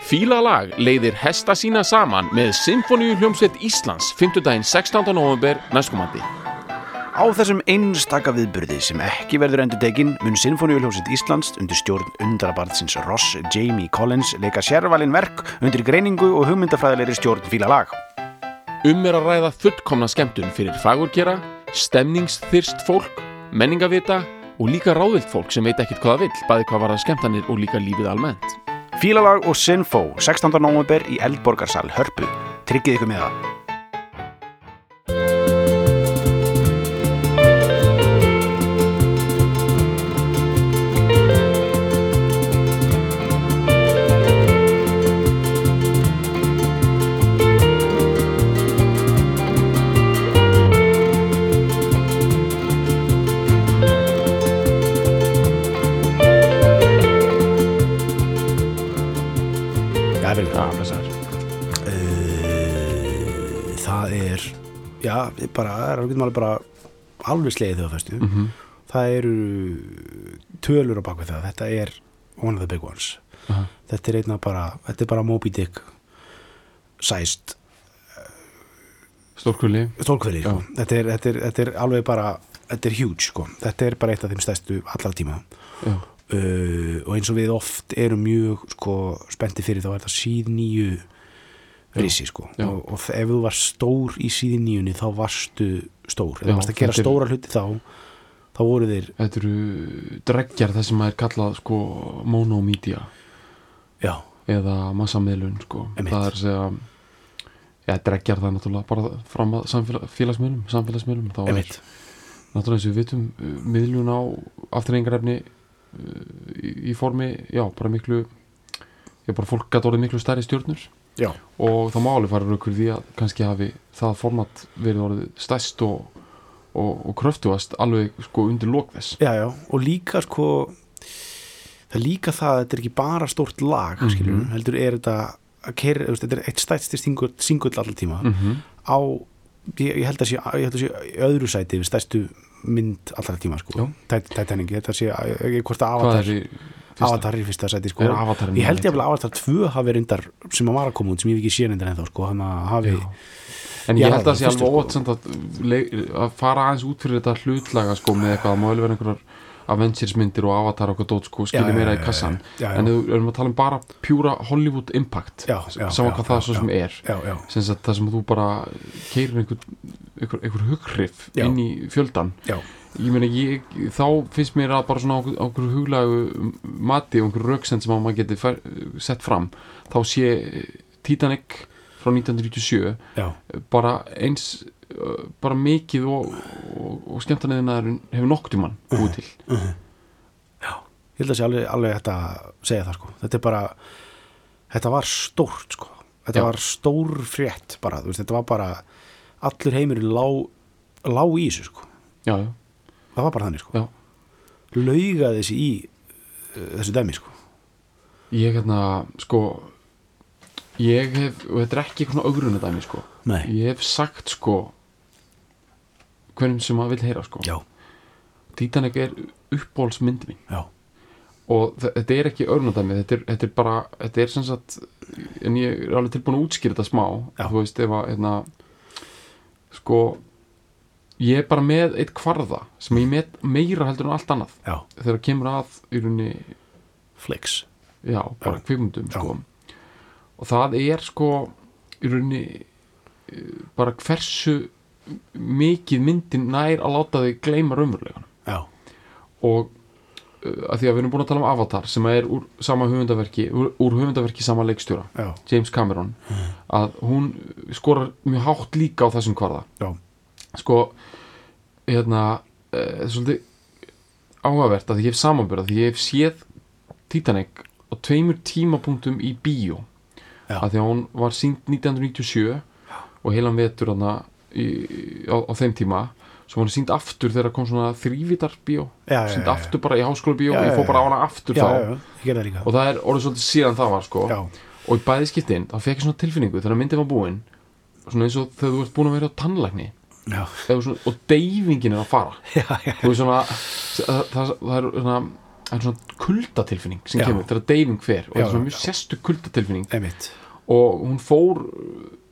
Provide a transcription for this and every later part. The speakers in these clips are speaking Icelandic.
Fílalag leiðir hesta sína saman með Sinfoníu hljómsveit Íslands 5. daginn 16. november næstkomandi. Á þessum einstaka viðburði sem ekki verður endur tekinn mun Sinfoníuljómsveit Íslands undir stjórn undrabarðsins Ross Jamie Collins leika sérvalin verk undir greiningu og hugmyndafræðilegri stjórn fíla lag. Um er að ræða fullkomna skemmtun fyrir fagurkera, stemningsþyrst fólk, menningavita og líka ráðvilt fólk sem veit ekkert hvað það vill, bæði hvað var það skemmtanir og líka lífið almennt. Fílalag og Sinfo 16. november í Eldborgarsal Hörpu. Tryggið ykkur með það. Já, bara, er alveg bara alveg slegið þegar fæstu Mhm. það eru tölur á bakvið það, þetta er one of the big ones Aha. þetta er einna bara, þetta er bara Moby Dick sæst Stórkulli. stólkveli, sko. Þetta, er, þetta, er, þetta er alveg bara þetta er huge, sko, þetta er bara eitt af þeim stærstu allar tíma Já. uh, og eins og við oft erum mjög sko, spennti fyrir þá er það síð nýju risi sko. Og, og ef þú var stór í síð nýjunni þá varstu stór. Þú varst að gera er- stóra hluti þá þá voru þeir, Þetta eru dreggjar það sem er kallað sko monomedia já, eða massameðlun sko. Einmitt. Það er að segja Já, dreggjar það náttúrulega bara fram að samfélagsmiðlum, samfélagsmiðlum. Þá er emitt náttúrulega eins og við vitum uh, miðlun á afturrengarefni í, í formi, já, bara miklu já, bara fólk gæti orðið miklu stærri stjórnur. Já, og það má alveg fara raukur því að kannski hafi það format verið orðið stærst og, og, og kröftuast alveg sko undir lók þess já, já, og líka sko það líka það að þetta er ekki bara stórt lag Mhm. skilur, heldur er þetta að veist, þetta er eitt stætsti singull, singull allar tíma mm -hmm. á, ég, ég held að sé ég held að sé öðru sæti við stærstu mynd allra tíma sko, held að sé, ég, hvort að Hvað Avatar er í fyrsta? Sæti sko ég held ég að Avatar 2 hafi reyndar sem að var að koma út sem ég ekki séð reyndar ennþá sko, hann að hafi. En Já, ég held að það sé alveg sko. ótt samt að, að fara aðeins út fyrir þetta hlutlaga sko með eitthvað, má alveg vera einhverjar Avengers myndir og Avatar og dót sko já, meira í kassan. já, já. en við erum að tala um bara pjúra Hollywood impact saman hvað það svo sem er. Já, já, sem sagt það sem þú bara keirir einhver, einhver, einhver hughrif inn í fjöldan já, ég meina ég, þá finnst mér að bara svona einhverju huglagu mati og einhverju rauksend sem að maður geti sett fram þá sé Titanic frá 1997 já, bara eins uh, bara mikið og, og, og skemmtarniðinaðurinn hefur nokkuð mann búið til. Ég held að sé alveg, alveg þetta að segja það sko, þetta er bara þetta var stórt sko. Þetta Já. var stór frétt bara, veist, þetta var bara allur heimurinn lá, lá í þessu sko. Já, já, það var bara þannig sko. Já. Laugaði þessi í uh, þessu dæmi sko. Ég hérna, sko ég hef, og þetta er ekki eitthvað augrunadæmi sko, Nei. ég hef sagt sko hverjum sem maður vil heyra sko. Já, Titanic er uppbólsmynd mín. Já, og þe- þetta er ekki örnadæmi þetta er, þetta er bara, þetta er sem sagt en ég er alveg tilbúin að útskýra þetta smá Já. þú veist ef að hérna, sko ég er bara með eitt kvarða sem ég met meira heldur en allt annað. Já, þegar kemur að í rauninni, flex já, bara Já. sko. Og það er sko í rauninni eh, bara hversu mikið myndin nær að láta þig gleyma raunverulegan og uh, að því að við erum búin að tala um Avatar sem er úr sama höfundaverki úr, úr höfundaverki sama leikstjóra já, James Cameron að hún skorar mjög hátt líka á þessum kvarða. Já, sko hérna uh, svolítið áhugavert að ég hef samanbyrða því ég hef séð Titanic á tveimur tímapunktum í bíó. Að því að hún var sínt 1997 og heilan vetur hana í, á, á þeim tíma. Var hún sínt aftur þegar kom svona þrývitar bíó. Já, já, sínt já, já. aftur bara í háskóla bíó Já, ég já, fór bara á já. hana aftur já, þá. já, og það er orðið svolítið síðan það var sko. Já, og í bæði skiptin þá fekk ég svona tilfinningu þegar myndin var búin svona eins og þegar þú ert búin að vera á tannlækni. Já, svona, og deyfingin er að fara. Já, já, svona það, það, það er svona það er svona kuldatilfinning sem Já. kemur þegar deyfing fer og það er svona mjög sestu kuldatilfinning einmitt og hún fór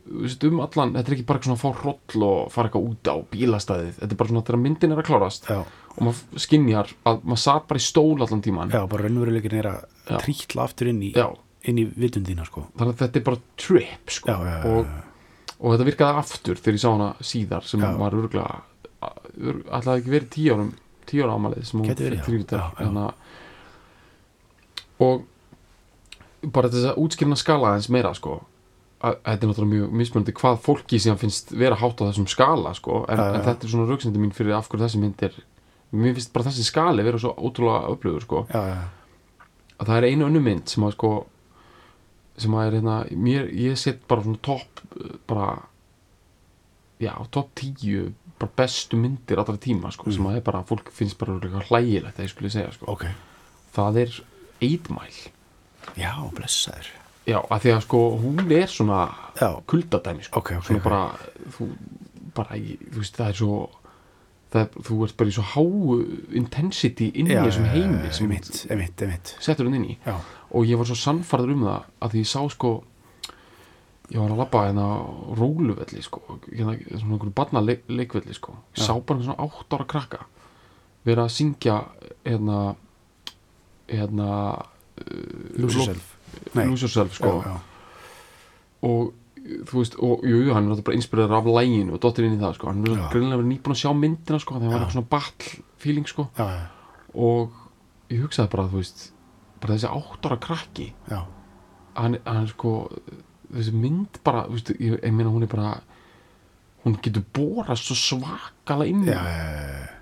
um allan, þetta er ekki bara svona að fá hroll og fara eitthvað út á bílastæðið þetta er bara svona þegar myndin er að klárast já, og maður skinjar að maður satt bara í stól allan tíman já bara raunveruleikin er að trítla aftur inn í, inn í vitundina sko þannig að þetta er bara trip sko. Já, og, og þetta virkaði aftur þegar ég sá hana síðar sem var örgulega alltaf ekki verið tíu árum tíu ára ámalið sem hún já. þrýrði Já, já. Og bara þess að útskýrna skala eins meira sko. Að þetta er náttúrulega mjög mismunandi hvað fólki sem finnst vera hátt á þessum skala sko, en, en þetta er svona rauksindi mín fyrir af hverju þessi mynd er mér finnst bara þessi skali vera svo ótrúlega öflugur sko. Já, já, að það er einu önnu mynd sem að sko sem að er hérna mér, ég set bara svona topp bara já, topp tíu bara bestu myndir allra tíma sko, sem að er bara, fólk finnst bara hlægilegt að ég skulle segja sko, ok. Það er 8 Mile. Já, blessaður. Já, að því að sko, hún er svona kuldadæmi sko, Ok, ok, svona bara þú, bara, í- þú veist, það er svo það þú ert bara í svo háu intensity inn í þessum heimi sem einmitt, einmitt, einmitt. settur hún inn í. Já, og ég var svo sannfarður um það að því ég sá sko ég var að labba hérna róluvelli sko, hérna svona einhverju barna leik, leikvelli sko, ég sá bara svona átt ára krakka vera að syngja hérna hérna lose yourself. Lose Yourself sko já, og þú veist, og jú, hann er náttúrulega bara inspireraður af læginu og dottir inn í það sko, hann er Já. greinlega verið nýbúin að sjá myndina sko, þegar hann var Já. eitthvað svona battle feeling sko já, já, og ég hugsaði bara, þú veist bara þessi átt ára krakki já, hann, hann sko þessi mynd bara, þú veist, ég, ég meina hún er bara hún getur borast svo svakala inn já, mig. já, já.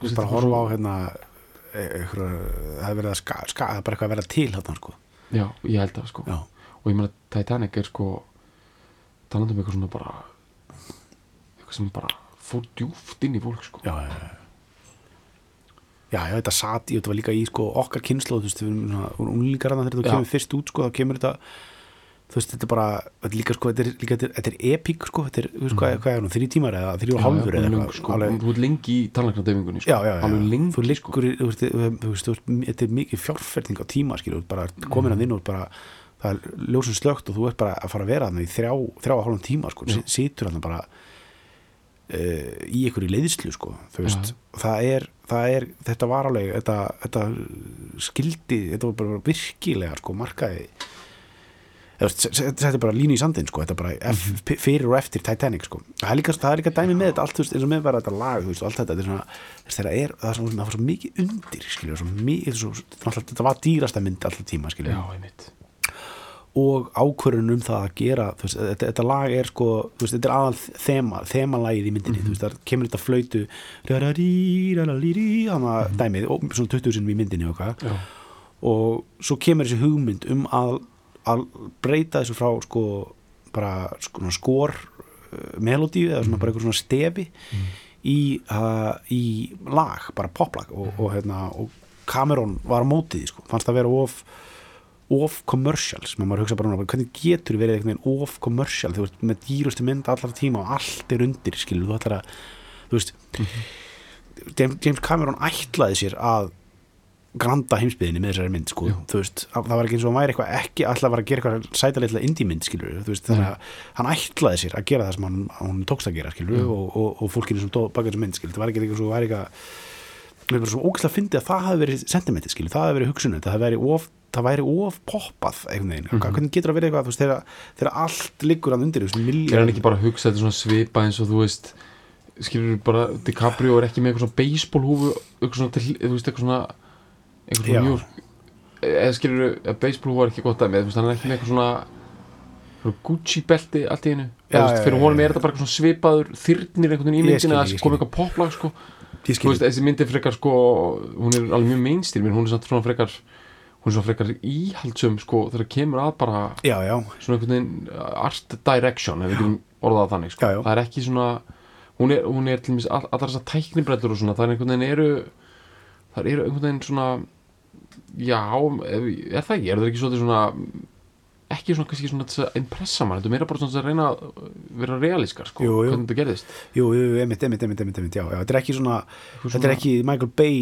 Þú veist, bara horfa á hérna e- einhverja, það er verið að ska, ska, það er bara eitthvað að vera til hérna sko. Já, ég held það sko. Já, og ég meina Titanic er sko talandi um eitthvað svona bara eitthvað sem bara fór djúft inn í fólk sko. Já, já, já. Já, já, þetta sat í, þetta var líka í sko, okkar kynnslóð, þú veist, við erum svona unlingar þarna þegar þú kemur fyrst út, sko, þá kemur þetta þú veist, þetta er bara, þetta er líka, sko, þetta er, líka, þetta er, epík, sko, þetta er, þú veist, hvað, hvað er hún, þrjú tímar eða þrjú og já, eða eitthvað, sko, alveg- þú ert lengi í talnaknadeyfingunni sko. já, já, já, lengi þú liggur, í- þú veist, þetta er mikið fjárferning á tíma, skilur, bara komin að þinn og bara, það er ljósum slögt og þú ert bara að fara að vera þarna í þrjá, þrjá og hálfum tíma, sko, situr þarna bara uh, í einhverju leiðslu, sko, þú veist, það er, það er, þetta var alveg, þetta, þetta skildi, þetta var bara virkilega, sko, markaði Þú veist, se- se- þetta er bara línu í sandin sko, þetta er bara Mhm. fyrir og eftir Titanic sko. það er líka, það er líka dæmi með þetta allt, veist, eins og með bara þetta lag veist, þetta, er svona, það er, það er svo, það var svo mikið undir, skilur, svo mikið svo, náttúrulega- þetta var dýrasta mynd alltaf tíma, já, og ákvörðun um það að gera, veist, þetta, þetta lag er sko, þetta er aðal þema þemalagið í myndinni, þú veist, það kemur þetta flöytu þannig að dæmið, og svona 20 sinum í myndinni og og svo kemur þessi hugmynd um að breyta þessu frá sko bara sko, skor uh, melodíu eða svona bara eitthvað svona stefi í, uh, í lag, bara poplag og, og, hérna, og Cameron var á mótið sko, fannst það vera of of commercial sem að maður hugsa bara núna, hvernig getur verið einhvern veginn of commercial? Þú veist með dýrustu mynd allar tíma og allt er undir skilur, þú ætlar að þú veist, James, James Cameron ætlaði sér að granda heimsbyðinni með þessari mynd sko. Veist, það var ekki eins og hann væri eitthvað ekki alltaf var að gera eitthvað sætaleitla indie mynd skilur, þú veist, þannig að hann ætlaði sér að gera það sem hann, hann tókst að gera skilur, og, og, og fólkinu sem tók baka þessu mynd skilur, það var ekki eitthvað svo, var eitthvað við erum svo ógæslega að fyndi að það hafi verið sentimentið skilur, það hafi verið hugsunum, það það væri of poppað einhvern veginn, Mhm. hvernig getur það verið eitthvað veist, þegar, þegar allt liggur hann undir er hann ekki bara að hugsa þetta svona svipa eins og þú veist skilur bara, DiCaprio er ekki með eitthvað svona baseballhúfu eitthvað svona, eitthvað svona Já. svona mjög eða skilur, baseballhúfu er ekki gott að með þú hann er ekki með eitthvað svona Gucci belti allt í þú já, fyrir honum er þetta bara eitthvað svipaður þyrnir einhvern veginn í myndina að koma eitthvað poplag sko. Þú veist, þessi myndi frekar sko hún er alveg mjög mainstream en hún er svona frekar hún er svona frekar íhaldsum sko þegar kemur að bara já, já, svona einhvern veginn uh, art direction ef við getum orðað það þannig sko. Já, það er ekki svona hún er, hún er til dæmis all, allar þessar tæknibrellur og svona það er einhvern veginn eru það eru einhvern veginn svona já, er það ekki? Er það ekki svona ekki svona, kannski svona að impressa mann, þetta er meira bara svona að reyna að vera realískar, sko, Jú, jú. hvernig þetta gerðist. Jú, jú, emitt, emitt, emitt, emitt, já, já, þetta er ekki svona, þetta er ekki Michael Bay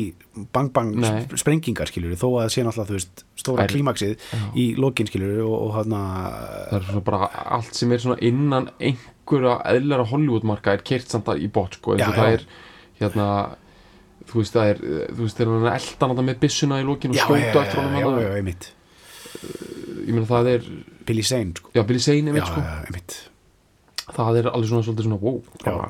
bang bang Nei. sp- sprengingar skilur þó að það sé náttúrulega, þú veist, stóra klímaksið í lokin skilur og, og hann það er svona bara allt sem er svona innan einhverja eðlæra Hollywoodmarka er kert samt að í bótt, sko, Já, það er hérna þú veist, það er, þú veist, þegar hann er eldan þetta með byssuna í lókinu og já, já, skjóta já, eftir já, honum já, hana. já, emitt ég meina það er, Billy Zane, sko. Já, Billy Zane, já, einmitt, sko. já, emitt það er alveg svona svolítið svona wow, bara,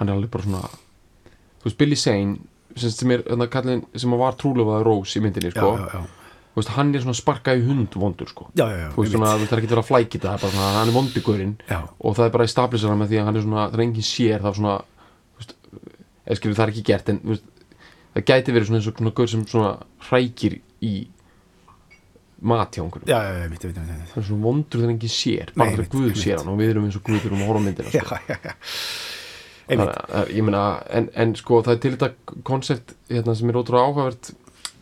hann er alveg bara svona þú veist Billy Zane sem, sem er þarna kallinn sem var trúlefaði Rose í myndinni já, sko, já, já, Þú veist, hann er svona sparka í hund vondur sko. já, já, já, þú veist svona þú veist það er ekki verið að flækja þetta það er bara svona, hann er vondigurinn já, og það er bara að stabilisera með því að hann er svona það er engin sér það er svona þú veist, eða skilur það er ekki gert en þú veist, það gæti verið svona eins og svona gaur sem svona hrækir í mat hjá einhverjum. Já, já, já, emitt, emitt, emitt það er svona vondur þegar engin sér bara þegar einmitt, Guð einmitt. sér hann og við erum eins og Guð erum að horfa á myndina já, sko. já, já. Þannig emitt, að- að- ég meina, en, en sko það er til þetta koncept hérna, sem er ótrúlega áhugavert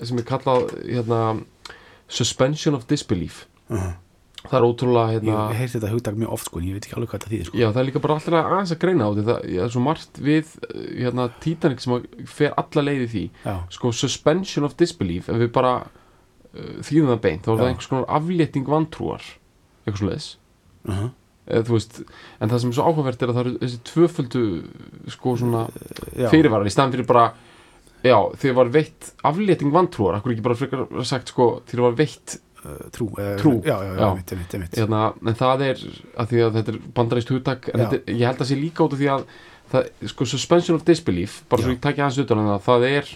sem er kallað hérna, suspension of disbelief. Uh það er ótrúlega ég hérna, hef heyrt þetta hugtak mjög oft, sko, en ég veit ekki alveg hvað þetta þýðir, sko. Já það er líka bara alltaf aðeins að greina á því það það er svo margt við uh, hérna, Titanic sem fer alla leiði því. Já, sko suspension of disbelief ef við bara uh, þýðum það beint þá er það Já. einhvers konar aflétting vantrúar eitthvað svo leiðis uh eða, þú veist, en það sem er svo áhugavert er að það eru þessi tvöföldu sko svona já, fyrirvarar í staðan fyrir bara já, þegar var veitt afléting vantrúar uh, trú, uh, Trú, já, já, já, emitt, emitt, emitt hérna, en það er að því að þetta er bandaræst hugtak en þetta, ég held að sé líka út af því að það, sko, suspension of disbelief bara svo ég takja hans utan um það það er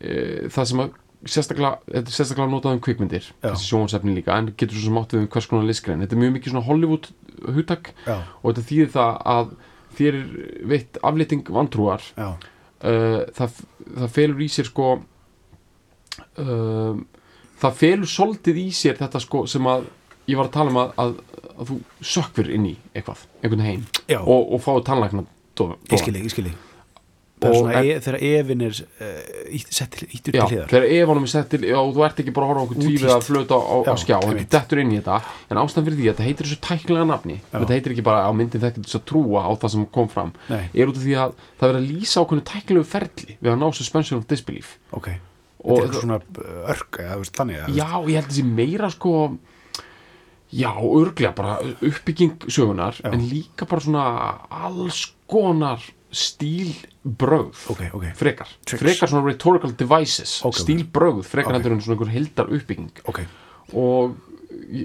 e, það sem að sérstaklega, þetta er sérstaklega notað um kvikmyndir þessi sjónvarsefni líka, en getur svo sem átt við um hvers konar listgrein, þetta er mjög mikið svona Hollywood hugtak já, og þetta þýðir það að þér veitt afléting vantrúar. Uh, það, það felur í sér sko uh, það felur svolítið í sér þetta sko sem að ég var að tala um að, að, að þú sökkver inn í eitthvað, einhvern heim já, og, og fáið tannlækna ég skil ég, ég skil ég það er Og svona, en- e, þegar efin er uh, sett, íttur Já, til hliðar. þegar ef honum er sett til já, þú ert ekki bara að horfa okkur tvífið að flöta á, á, á Já, skjá, hann einmitt. dettur inn í þetta. En ástæðan fyrir því að þetta heitir þessu tæknilega nafni þetta heitir ekki bara á myndin þetta þess að trúa á það sem kom fram Nei. er út af því að það verður að lýsa ákveðinu tæknilegu ferli við að ná suspension of disbelief. Ok, Og þetta er eitthvað svona uh, örk eða veist, þannig þú Já, ég held að þessi meira sko Já, örglega bara uppbygging sögunar Já. en líka bara svona alls konar stílbrögð Ok, ok. frekar, Tricks. frekar svona rhetorical devices Ok, ok. stílbrögð, frekar Ok. heldur en svona einhver heldar uppbygging og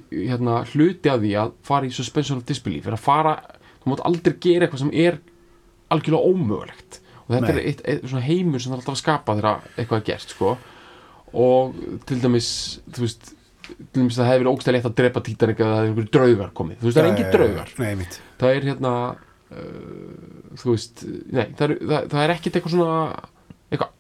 hérna, hluti af því að fara í suspension of disbelief er að fara, þú mátt aldrei gera eitthvað sem er algjörlega ómögulegt og þetta Nei. er eitt, eitt svona heimur sem það er alltaf að skapa þegar eitthvað er gert sko. og til dæmis þú veist, til dæmis það hefði verið ógstæð létt að drepa Titanic eða það hefði einhverju draugar komið. Þú veist, það er engin draugar. Nei, það er hérna uh, þú veist, nei, það er, það, það er ekkit eitthvað svona eitthvað,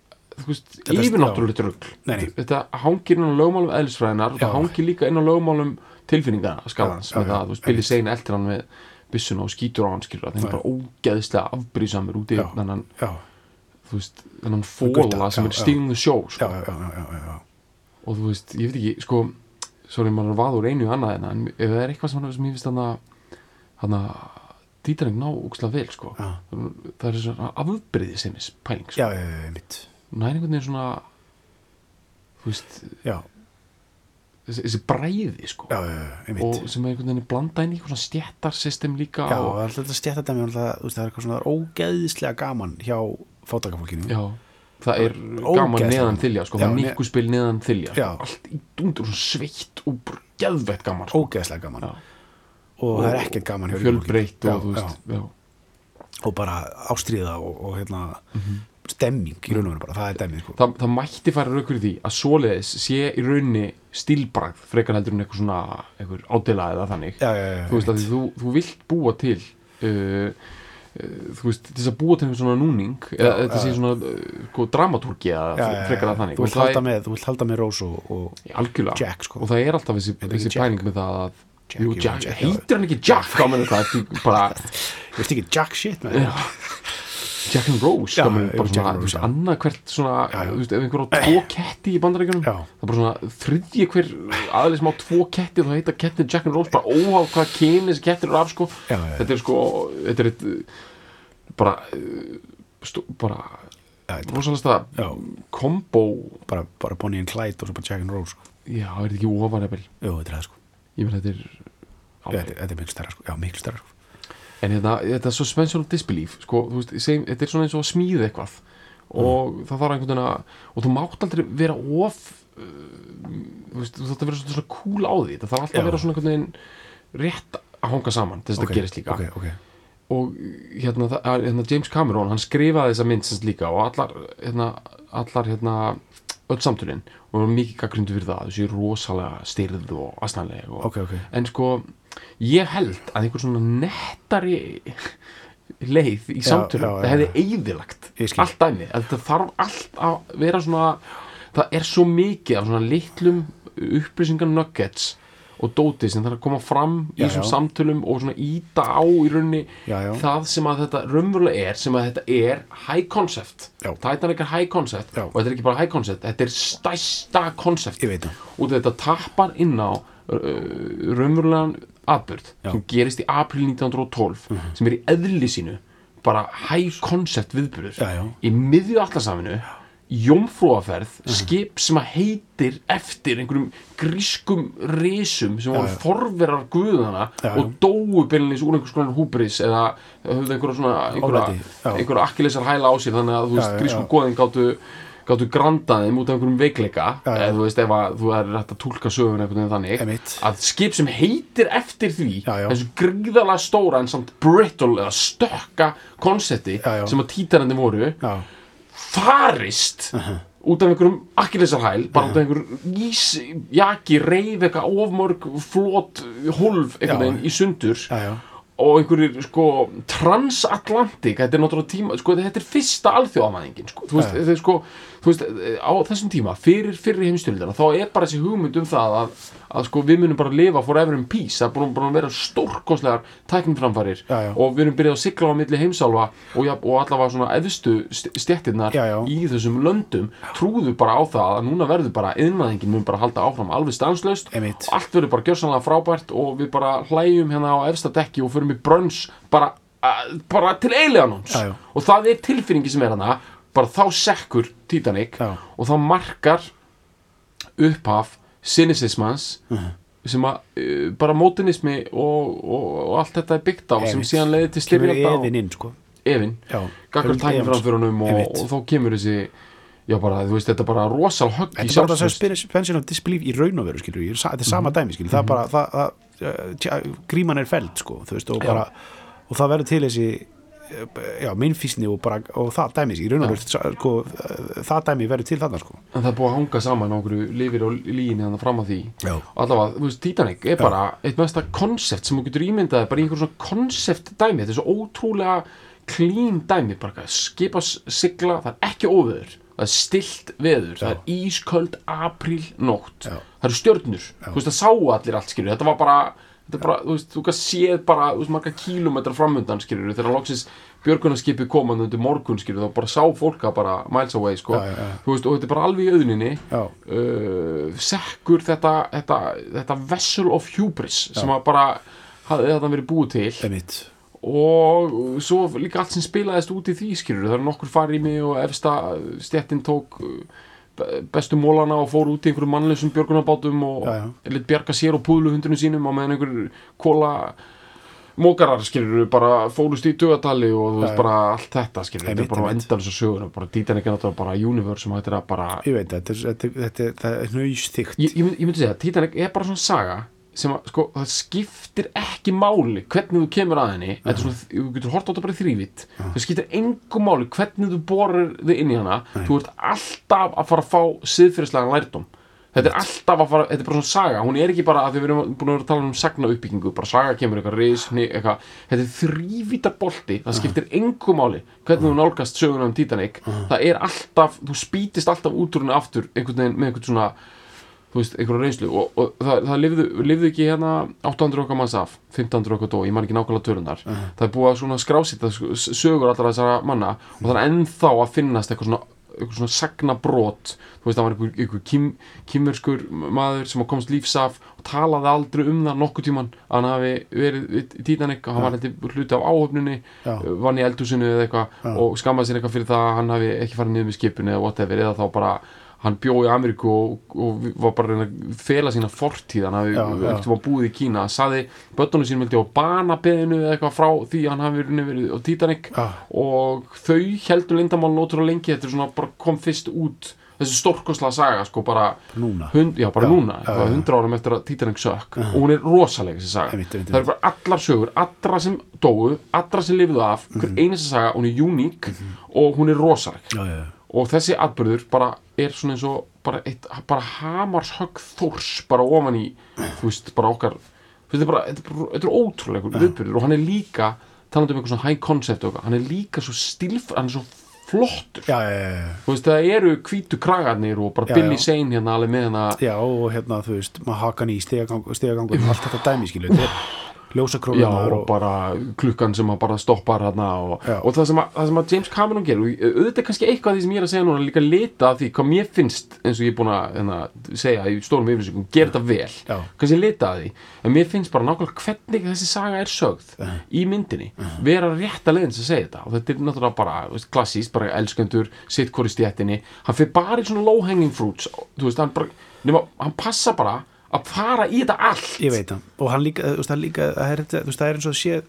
yfirnáttúrulegt nei. þetta hangir inn á lögmálum eðlisfræðinar og það hangir líka inn á lögmálum tilfinninga skalans Já, með já, það, þú veist, Billy Zane eltir hann með byssuna og skýtur á hann skilur það er bara ógeðslega afbrýðsamur út í þennan Gutta, fóla sem er show já, sko. já, já, já, og þú veist, ég veit ekki, sko sorry, maður er vaður einu annað en en ef það er eitthvað sem, sem ég finnst hann að Titanic ná úkslega vel sko. Það er svona afbrýði sem er pæling sko. er einhvern veginn svona þú veist, já, þessi, þessi bræði sko. já, já, já, mitt og sem er einhvern veginn blanda inn í svona stjættarsystem líka já, og, alltaf þetta stjætta dæmi alltaf, þú veist, það er eitthvað svona ógeðislega gaman hjá fátakafólkinu já, það er Ógeðslega gaman neðan þylja sko, það er nikkuspil neðan þylja sko. allt í dundur og sveitt og geðveitt gaman sko. ógeðislega gaman Já. og, það er ekkert gaman hjá fjölbreytt og já. og bara ástríða og, og hérna stemming í raun og veru bara, það er dæmið sko. það, það mætti fara rauk fyrir því að svoleiðis sé í rauninni stílbragð frekar heldur en eitthvað svona eitthvað ádela eða þannig. Já, já, já, þú veist að þú, þú vilt búa til uh, uh, þú veist, til þess að búa til einhvern svona núning eða þetta sé já. svona uh, sko, dramatúrgi eða frekar að þannig. Þú vilt það halda er- með, þú vilt halda með Rose og, og Jack sko. Og það er alltaf þessi, þessi pæling með það að Jack, jú, Jack, heitir hann ekki Jack? Það, Þú veist ekki jack shit með Já. Jack and Rose Já, já, bara svona, þú veist, annað hvert svona, þú veist, ef einhver á tvo ketti í bandarækjunum það er bara svona þriðji hver aðeins má tvo ketti þá heita kettin Jack and Rose bara óháð hvað kyni þessi kettir eru af sko. Já, já, þetta er sko, þetta er eitt bara stú, bara rosalega kombo. Bara, bara Bonnie and Clyde og svo bara Jack and Rose sko. já, er þetta ekki ofanabel Jú, þetta er það sko. Ég meina þetta er þetta er miklu stærra sko. Já, miklu stærra sko En hérna, þetta er suspension of disbelief sko, þú veist, segjum, þetta er svona eins og að smíða eitthvað. Og það þarf einhvern veginn að og þú mátt aldrei vera of uh, þú veist, þú þarf að vera svona, svona cool á því. Það þarf alltaf Já. að vera svona einhvern veginn rétt að hanga saman til þess að Ok, þetta gerist líka. Ok, ok. Og hérna, það, hérna James Cameron hann skrifaði þessa mynd sem líka og allar hérna, allar hérna öll samtölin og mikið gaggrindu fyrir það þessi rosalega styrð og aðstæðanlega en sko ég held að einhver svona nettari leið í samtölum það hefði skil. allt dæmi að þetta þarf allt að vera svona það er svo mikið af svona litlum upplýsingar nuggets og dóti sem þarf að koma fram í Já, þessum já. samtölum og svona íta á í rauninni Já, það sem að þetta raunverulega er sem að þetta er high concept. Titanic er high concept og þetta er ekki bara high concept þetta er stærsta concept. Það. Og þetta tappar inn á uh, raunverulegan atbyrð Já. Sem gerist í april 1912 sem er í eðli sínu bara high concept viðbyrður Já, já. í miðju allasafinu jómfrúaferð, Mhm. skip sem að heitir eftir einhverjum grískum risum sem voru já. forverar guðana Já, og dóu beinleins úr einhvers konar húbris eða höfðu einhverja svona einhverja, já. einhverja akkilesar hæla á sér þannig að þú veist, Já, já, grískum já. goðin gáttu gáttu grandaðum út af einhverjum veikleika Já, já. eða þú veist ef að þú er rætt að túlka sögun einhvern veginn þannig Einmitt. að skip sem heitir eftir því Já, já. þessu gríðalega stóra en samt brittle eða stökka konsepti Já, sem að títarandi voru farist út af einhverjum akkilesarhæl bara út af einhverjum ís, jaki, reyf eitthvað ofmörg, flót hólf einhvern veginn í sundur og einhverjir sko transatlantik, þetta er náttúrulega tíma sko, þetta er fyrsta alþjóðamæðingin sko, þú veist, þetta er sko, veist, á þessum tíma fyrir fyrir heimstyrildina, þá er bara þessi hugmynd um það að, að sko við munum bara lifa forever in peace, það er búin, búin að vera Já, já. og við erum byrjað að sigla á milli heimsálfa og, ja, og allavega svona eðstu já. í þessum löndum trúðu bara á það að núna verður bara yðnaðingin mun bara halda áfram alveg og allt verður bara gjörsanlega frábært og við bara hlæjum hérna á efsta dekki og förum í brönns bara, bara til já. og það er tilfinningi sem er hana bara þá sekkur Titanic Já. og það markar upphaf cynicismans Mhm. sem að uh, bara mótinismi og, og, og allt þetta er byggt á sem Einmitt. síðan leiði til styrjölda efinn inn, sko Evin Já gaggar Evans. tækiframförunum og, Einmitt. og þá kemur þessi já bara, þú veist, þetta er bara rosal högg í Þetta er bara það sem suspension of disbelief í raun og veru, skilur þetta er Mhm. sama dæmi, skilur það er bara, það, það uh, gríman er feld, sko, þú veist, og Já. bara og það verður til þessi já, minnfísni og bara, og það dæmi, í raun og veru, sko, það dæmi verður til þarna, sko. En það er búið að hanga saman á einhverju lifir og líginni þannig fram að því. Já. allavega, þú veist, Titanic er bara eitt mesta konsept sem þú getur ímyndaði bara í einhverjum svona konsept dæmi. Þetta er svo ótrúlega klín dæmi bara skipa sigla, það er ekki óveður það er stilt veður, það er ísköld apríl nótt. Já. það eru stjörnur, þú veist, það sáu allir allt skilur, þetta var bara bara, þú veist, þú kannski séð bara, þú veist, marga kílómetra framöndan, skilur, þegar loksins björgunarskipið komandi undir morgun, skilur, þá bara sá fólka bara miles away, sko, Já, já, já. þú veist, og þetta er bara alveg í auðninni, uh, sekkur þetta, þetta, þetta vessel of hubris sem að bara hafði þetta verið búið til. Einmitt. og svo líka allt sem spilaðist út í því skilur það er nokkur farými og efsta stjettin tók uh, bestu mólana og fór út í einhverjum mannleysum björgunarbátum og lit bjarga sér og púðluhundunum sínum og meðan einhver kóla mókarar skilur bara fólust í dögatali og þú veist bara allt þetta skilur þetta er bara þess að söguna bara Titanic er náttúrulega bara universe sem hættir að bara Ég veit, þetta þetta, er- nöysþygt ég, myndi, segja, Titanic er bara svona saga sem að, sko, það skiptir ekki máli hvernig þú kemur að henni. Þetta er svona, þú getur hort á þetta bara í þrývit það skiptir engu máli hvernig þú borir þig inn í hana, þú ert alltaf að fara að fá siðfyrirslega lærdóm. Þetta er alltaf að fara, þetta er bara svona saga. Hún er ekki bara að við erum búin að vera að tala um sagna uppbyggingu, bara saga kemur eitthvað ris, hni, eitthvað, þetta er þrývita bolti. Það skiptir engu máli hvernig þú nálgast söguna um Titanic. Það er alltaf, þú spýtist alltaf út úr henni aftur einhvern veginn með einhvern svona þú veist, einhverja reynslu. Og, og það, það lifðu, lifðu ekki hérna 800 okkar manns af, 1500 okkar dó ég man ekki nákvæmlega tölunar það er búið að svona skrásita sögur allra þessara manna og það er ennþá að finnast eitthvað svona eitthvað svona sagnabrót þú veist það var einhver, einhver kim, kimmerskur maður sem komst lífs af og talaði aldrei um það nokkuð tíman hann hafi verið í Titanic. Og hann var eitthvað hluti af áhöfnunni Já. vann í eldhúsinu eða eitthvað og skammaði sér eitthvað fyrir það að hann hafi ekki farið hann bjó í Ameríku og, og var bara að að fela sína fortíð hann hafi Já, já. ekkert búið í Kína saði bönnunum sínum vildi á banabeðinu eða eitthvað frá því að hann hafi verið verið á Titanic Já. og þau heldur lindamálun ótrúlega lengi þetta er svona bara kom fyrst út þessi stórkosla saga sko bara núna hund, já bara Já, núna, eitthvað já. hundra árum eftir að Titanic sökk og hún er rosaleg þessi saga Einmitt, einmitt, það er bara allar sögur, allra sem dóu allra sem lifiðu af, hver Mhm. einasta saga hún er uník og hún er rosaleg já, já, já. Og þessi atbyrður bara er svona eins og bara, eitt, bara hamarshögg þórs bara ofan í þú veist, bara okkar þetta er bara, þetta er, ótrúlegur viðbyrður og hann er líka, talandi um eitthvað svona high concept eitthvað, hann er líka svo stilf hann er svo flottur. Já, já, já, þú veist, það eru hvítu kragarnir og bara Billy. Zane hérna alveg með hérna Já, og hérna, þú veist, maður hakan í stegagang, stegagangur og allt þetta dæmi, skilu þetta er Já, ljósakrónunar og bara klukkan sem að bara stoppar hérna og, Já. og það, sem að, það sem að James Cameron gerir og auðvitað er kannski eitthvað af því sem ég er að segja núna líka lita af því hvað mér finnst eins og ég er búin að hérna, segja í stórum yfirlýsingum gera þetta vel, Já. kannski lita af því en mér finnst bara nákvæmlega hvernig þessi saga er sögð í myndinni vera rétta leiðins að segja þetta. Og þetta er náttúrulega bara klassíst, bara elskendur sitt hvori stjættinni, hann fyrir bara í svona low hanging fruits, þú veist, hann bara nema, hann passa bara að fara í þetta allt. Ég veit það, og hann líka, þú veist, hann líka er, þú veist, það er eins og að sé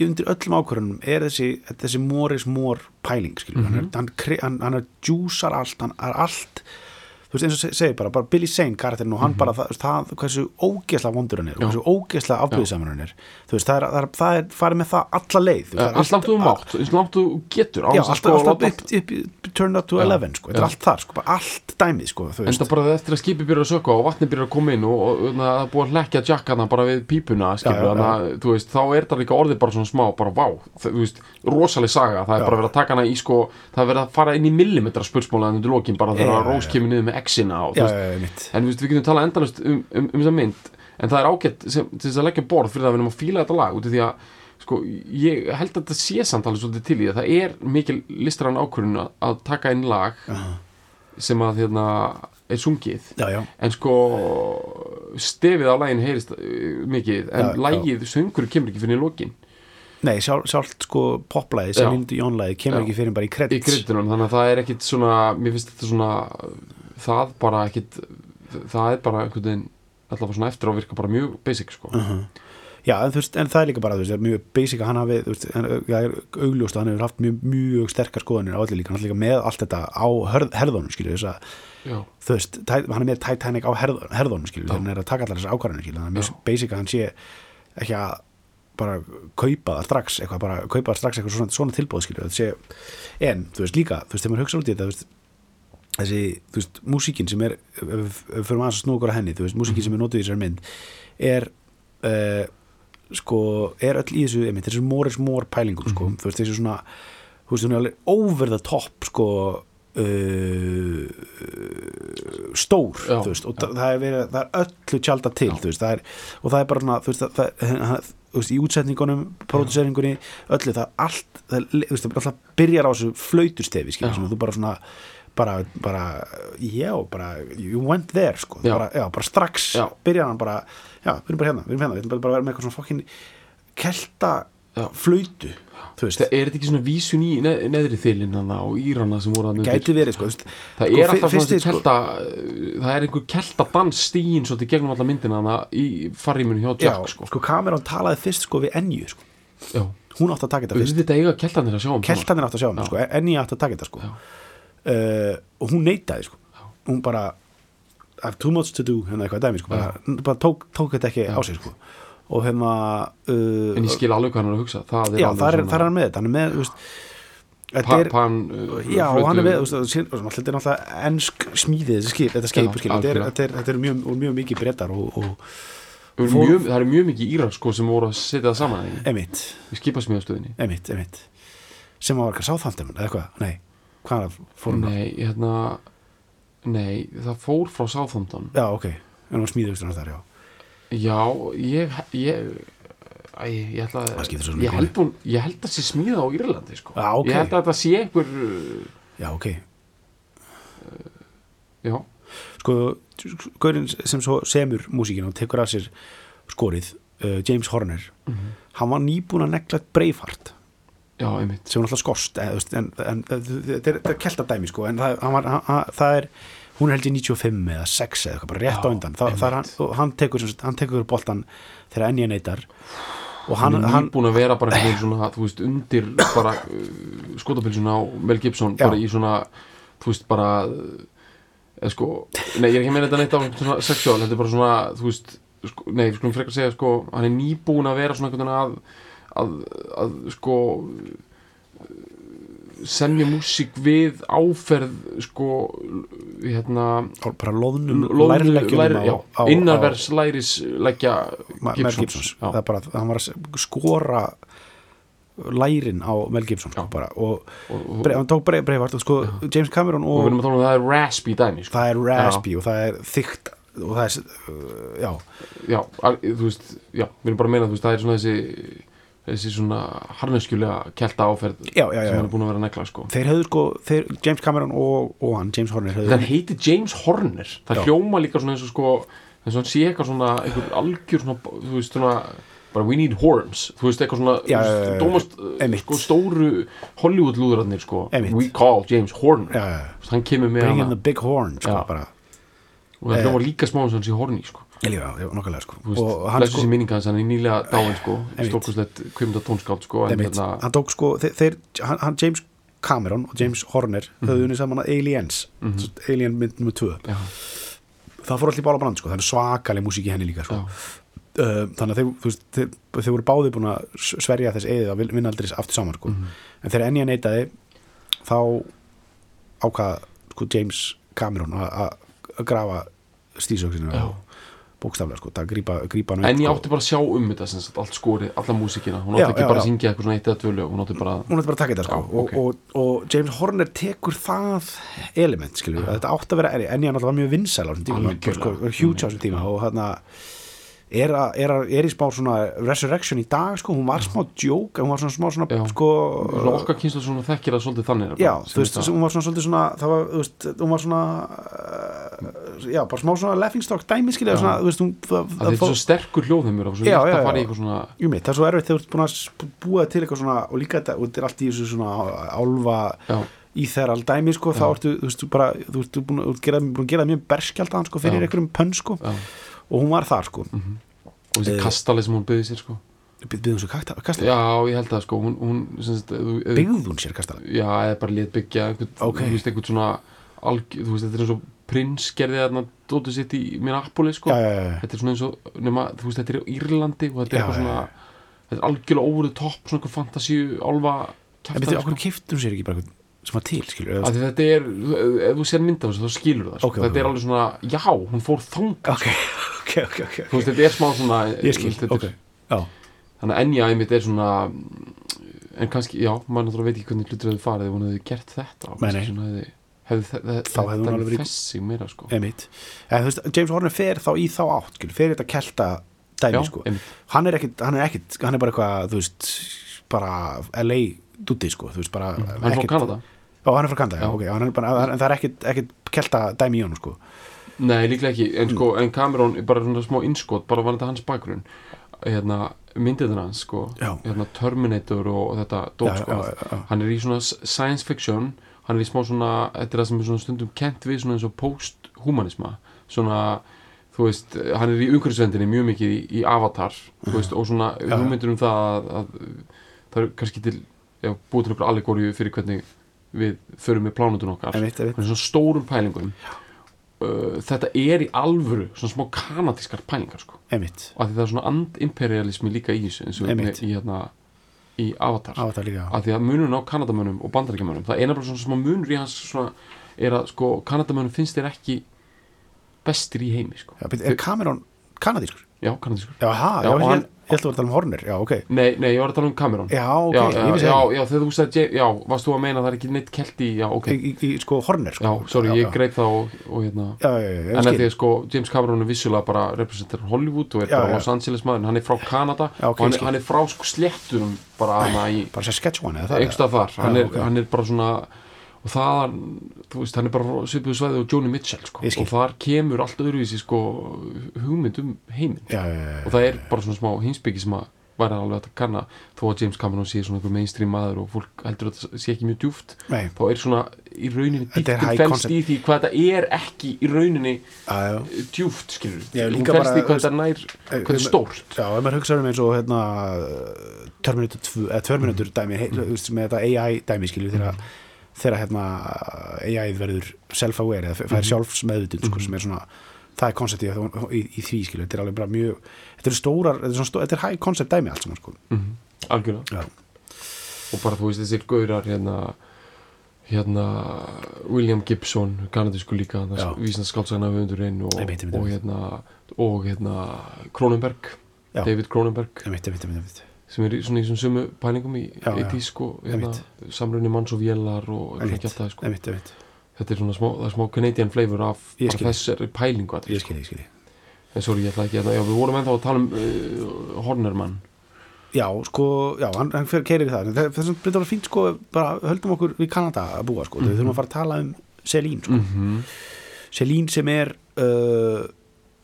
í undir öllum ákvörðunum er þessi, þessi more is more pæling, skilur Mhm. hann, er, hann, kre- hann, hann er djúsar allt, hann er allt þú veist, eins og se- segir bara, bara Billy Zane karakterinn og hann Mhm. bara, það, það, hversu ógeðslega vondur hann er, hversu ógeðslega afbyrðisamur hann er. Þú veist, það er, það er, það er farið með það alla leið, veist, það eins langt þú mátt, eins langt þú getur Já, alltaf, sko upp, upp, upp, turn up to 11 sko, þetta er já. allt þar, sko, bara allt dæmið sko, þú veist, Enda bara eftir að skipi byrja að sökka og vatni byrja að koma inn og, og, og það búið að hlekja jackana bara við pípuna Já, já, þannig að þú veist, þá er það líka orðið bara svona smá, bara vá, það, þú veist, rosaleg saga, það er Já. bara verið að taka hana í sko, það er verið að fara inn í millimetra spursmóla bara þegar Já, veist, en við getum talað endalust um, um, um þessa mynd en það er ágætt sem, til þess að leggja borð fyrir það að við erum að fíla þetta lag út af því að sko, ég held að þetta sé samt alveg svolítið til í það, það er mikil listrann ákvörðun að, taka inn lag sem að hérna er sungið. Já, já, en sko stefið á lagin heyrist uh, mikið en lagið, söngur kemur ekki fyrir í lokin. Nei, sjálf, sjálft sko poplæði, sem Lindy Jónlæði kemur Já. ekki fyrir bara í í kredits kryddunum, þannig að það er ekkit svona mér finnst þetta svona það bara ekkit það er bara einhvern veginn allavega svona eftir á virka bara mjög basic sko. Já, en, veist, en það er líka bara, þú veist, mjög basic að hann hafi, þú veist, en, það er augljóst að hann hefur haft mjög, mjög sterkar skoðanir á allir líka, hann er líka með allt þetta á herðunum, skilju, þess að þú veist, hann er með Titanic á herð, herðunum, skilju, þegar hann er að taka allar þessar ákvarðanir, skilju, þannig að mjög basic að hann sé ekki að bara kaupa það strax, eitthvað bara kaupa það strax eitthvað svona, svona tilbúð, skilju, þetta sé en, þú veist, líka, þú veist, þegar maður hugsa út í þetta, þú veist, þessi, þú veist, músíkin sem er, fyrir maður að snúa okkur að henni, þú veist, músíkin sem er notuð í þessari mynd er uh, sko, er öll í þessu einmitt, þessu more is more pælingum, sko. Þú veist, þessu svona, þú veist, hún er alveg over the top, sko uh, stór, Já, þú veist, og það er verið, það er öllu tjálta til, þú veist, það er og það er bara svona, þú veist, það, það, þú veist, í útsetningunum, próduseringunni öllu, það allt, það, það alltaf byrjar á þessu flautustefi, skilur, Já. sem þú bara svona bara, bara, já, bara you went there, sko, Já. bara, já, bara strax Já. byrjar hann bara, já, við erum bara hérna við erum hérna, við erum bara að vera með eitthvað svona fokkin kelta Já. flautu þú veist, það er þetta ekki svona vísun í neð, neðri þilin hana og írana sem voru að gæti verið, sko, veist það sko, er alltaf svona fyrst, sko, kelta það er einhver kelta dans stíin svolítið gegnum alla myndina hana í farrímunu hjá já, Jack sko, sko. Cameron talaði fyrst, sko, við Enju, sko já, hún átti að taka þetta fyrst keltanir að um átti að sjá hann, Já. sko, Enju átti að taka þetta, sko. Uh, og hún neitaði, sko. Hún bara I have too much to do, hérna eitthvað dæmi, sko bara, bara tók, tók þetta ekki á sig, sko. Og hérna uh, en ég skil alveg hvað hann er að hugsa. Það er já, það er, er hann með þetta, hann er með, veist þetta er, pan, uh, Já, og hann er þú veist, þetta er náttúrulega- ensk smíðið, þetta skeip, Já, þetta er, mjög, mjög mikið brettar og, og mjög, það eru mjög mikið írar sko sem voru að setja það saman í skipasmíðastöðinni. Sem var eitthvað sáþandum, eða eitthvað, nei hvað fórum það? Nei, hérna nei, það fór frá Southampton. Já, ok, en hún smíðustur hans þar, já. Já, ég ég Æ, ég held að, Það ég held, hún, ég held að sé smíða á Írlandi sko. Já, ok. ég held að þetta sé einhver uh, Já, ok, já, sko, gaurinn sem svo semur músíkina og tekur af sér skorið, uh, James Horner hann var nýbúin að negla Braveheart já, einmitt. sem er alltaf skorst en, þetta er, þetta keltadæmi sko, en það, hann var, hann, það er hún er held ég 95 eða 6 eða eitthvað bara rétt Já, á undan. Þa, það er hann, hann tekur, hann tekur boltan þegar enn ég neytar og hann, er nýbúin að vera bara einhvern veginn svona, þú veist, undir bara uh, skotapilsuna á Mel Gibson Já. bara í svona, þú veist, bara eða sko, nei, ég er ekki meina þetta neitt á svona sexual, þetta er bara svona, þú veist sko, nei, við skulum frekar segja, sko hann er nýbúin að vera svona einhvern veginn að að, að sko semja músík við áferð sko hérna bara loðnum loðnu- lærleggjum læri- á, já, á, á innanvers læris leggja Ma- Mel Gibsons já. það er bara, hann var að skora lærin á Mel Gibson sko, Já. bara, og og, og, hann tók Bre- Braveheart og sko, James Cameron og og að um að það er raspy dæmi sko. það er raspy og það er þygt og það er, uh, já já, þú veist, já, við erum bara að meina þú veist, það er svona þessi þessi svona harneskjulega kelta áferð Já, já, já, sem hann er búin að vera að negla sko. þeir höfðu sko, þeir, James Cameron og, og hann, James Horner höfðu það heiti James Horner. Það hljóma líka svona eins og sko eins og hann sé eitthvað svona, einhver algjör svona, þú veist, svona bara we need horns, þú veist, eitthvað svona veist, dómast, Einmitt. sko, stóru Hollywood lúðrarnir, sko. Einmitt. we call James Horner. Hann kemur með bring in hana. the big horn sko, bara, og það hljóma líka smá eins og hann sé horny, sko já, já, nokkulega sko. Blessu sko, minninga hans, hann er nýlega dáin, sko. Stórkustlegt kvimda tónskáld, sko en hérna, hann tók sko þeir, hann, hann James Cameron og James Horner Mhm. höfðu unni saman að Aliens mm Alien mynd nummer 2 já, það fór allir bála brand sko, það er svakaleg músík í henni líka sko. uh, þannig að þeir, veist, þeir, þeir voru báði búin að sverja þess eðið að vinna aldrei aftur saman sko. Mhm. en þegar enn ég neitaði þá ákvað sko, James Cameron að- grafa stísöksinu Já. Bókstaflega sko, það grípa, grípa en ég sko. átti bara að sjá um þetta sem sagt, allt skórið, alla músíkina hún Já, átti ekki já, bara já. að syngja eitthvað svona eitt eða tvö lög hún átti bara hún ætti bara að taka þetta sko. Já, ok. og, og, og James Horner tekur það element skilur, að þetta átti að vera en ég var mjög vinsæl á þessum tíma sko, huge á þessum tíma og þarna er, að, er, að, er í smá svona resurrection í dag sko, hún var smá joke hún var svona smá svona Já. sko, okkar kynslu svona þekkir það svolítið þannig já, þú veist, hún var svona svolítið svona það var, þú veist, hún var svona uh, já, bara smá svona laughingstock dæmi skilja, svona, þú veist, hún það, að þetta er svo sterkur og svo Já, létt já, að fara í já. eitthvað svona Jú mitt, það er svo erfitt þegar þú ert búin að búa til eitthvað svona og líka þetta, þetta er allt í þessu svona álfa já, í þeirra aldæmi sko, þá ertu, þú veist, bara þú ert búin, að- gera, að það mjög berskjaldan sko, fyrir einhverjum pönn sko. Og hún var þar sko og þessi Eh, kastali sem hún byggði sér sko. By- byggði hún svo kasta, kasta já, ég held það sko hún, hún sagt, byggði hún sér kasta já, eða bara lét byggja einhvern, Ok. þú veist, einhvern svona alg, þú veist, þetta er eins og prins gerði þarna dóttu sitt í Minneapolis sko. Já, já, já, þetta er svona eins og, nema, þú veist, þetta er Írlandi og þetta er eitthvað svona þetta er algjörlega over the top, svona einhver fantasíu álfa en betur, okkur kiftum sér ekki bara eitthvað sem var til, skilur því þetta er, ef þú sér mynda þessu þá skilur það, sko. Ok, ok, þetta er ok. alveg svona já, hún fór þang ok, ok, ok, ok, þú veist, þetta er smá svona ég skil, er- þannig að Enya einmitt er svona en kannski, já, maður náttúrulega veit ekki hvernig hlutur hefði farið ef hún hefði gert þetta. Nei, nei. svona hefði, hefði, hefði, Þá hefði hún alveg verið- fessi meira sko. En veist, James Horner fer þá í þá átt skilur, fer þetta kelta dæmi já, sko. hann er ekkit, hann er ekkit, hann er bara eitthvað þú veist, bara LA dutti sko, þú veist, bara Mm, hann er frá Kanada Já, hann er frá Kanada, ok, hann er bara, en það er ekkit, ekkit kelta dæmi í honum, sko. nei, líklega ekki, en Mm. sko en Cameron er bara svona smá innskot, bara var þetta hans bakgrunn hérna, myndirinn hans sko, Já. hérna Terminator og þetta dót sko, já, já, hann er í svona science fiction hann er í smá svona, þetta er það sem er svona stundum kent við svona eins og post-humanisma svona, þú veist hann er í umhverfisvendinni mjög mikið í, í Avatar þú veist, og svona Já. hugmyndir um það að, að það er kannski til já, búið til okkur allegóriu fyrir hvernig við förum með plánutun okkar Einmitt, einmitt. hann er svona stórum pælingum uh, þetta er í alvöru svona smá kanadískar pælingar sko og að það er svona andimperialismi líka í þessu eins og Einmitt. í, hérna, í Avatar líka. að því að munurinn á Kanadamönnum og Bandaríkjamönnum það er eina bara svona smá munur í hans svona, er að sko Kanadamönnum finnst þér ekki bestir í heimi sko. Byrju, er Cameron kanadískur? já, kanadískur Já, ha, já, og ég, hann, ég held að vera að tala um Horner, já, ok. Nei, nei, ég var að tala um Cameron. Já, ok, já, ég já, vissi já, það. já, þegar þú sagði, já, varst þú að meina að það er ekki neitt kelti, já, ok. Í, í, sko, Horner, sko. Já, sorry, já, ég já. greip það og, og hérna. Já, já, já, já, En að því að sko, James Cameron er vissulega bara representar Hollywood og er Já, bara já. Los Angeles maður en hann er frá Kanada Já, ok, og hann, hann er frá sko slétturum bara hana í bara sér Sketchuan eða það einhverstað þar, Já, er, hann er bara svona og það, þú veist, hann er bara svipuðu svæði og Joni Mitchell sko. Og þar kemur allt öðruvísi sko hugmynd um heiminn. Já, já, já, og það er bara svona smá hinsbyggi sem að væri alveg að kanna. Þó að James Cameron sé svona einhver mainstream maður og fólk heldur að það sé ekki mjög djúft Nei. þá er svona í rauninni fælst concept. í því hvað þetta er ekki í rauninni já. djúft skilur hún bara, í hvað þetta nær hvað þetta er stórt. Já, ef maður hugsaður um eins og hérna Terminator 2, eða Terminator dæmi veist, með þetta AI dæmi skilju þegar, þegar hérna AI verður self-aware eða fær sjálfsmeðvitund sko, sem er svona það er konceptið í, í, í því skilju þetta er alveg bara mjög, þetta er stórar þetta er, svona stó, þetta er high concept dæmi allt saman sko. Mm algjörlega. Já, og bara þú veist þessir gaurar hérna hérna William Gibson kanadísku líka Já. vísna skáldsagna höfundurinn og, og hérna og hérna Cronenberg Já. David Cronenberg. Einmitt, einmitt, einmitt, einmitt. Sem er svona í svona sumu pælingum í Já, já. 80s sko hérna, samrunni manns og vélar og svona kjátaði sko. Einmitt, einmitt. þetta er svona smá, það er smá Canadian flavor af þessari pælingu allir, Ég skilji, ég skilji en sorry ég ætla ekki hérna, já við vorum ennþá að tala um uh, Hornermann Já, sko, já, hann, hann fyrir keirir það. En það það sem byrjar að fínt, sko, bara höldum okkur við Kanada að búa, sko, við þurfum að fara að tala um Celine, sko, -hmm. Celine sem er uh,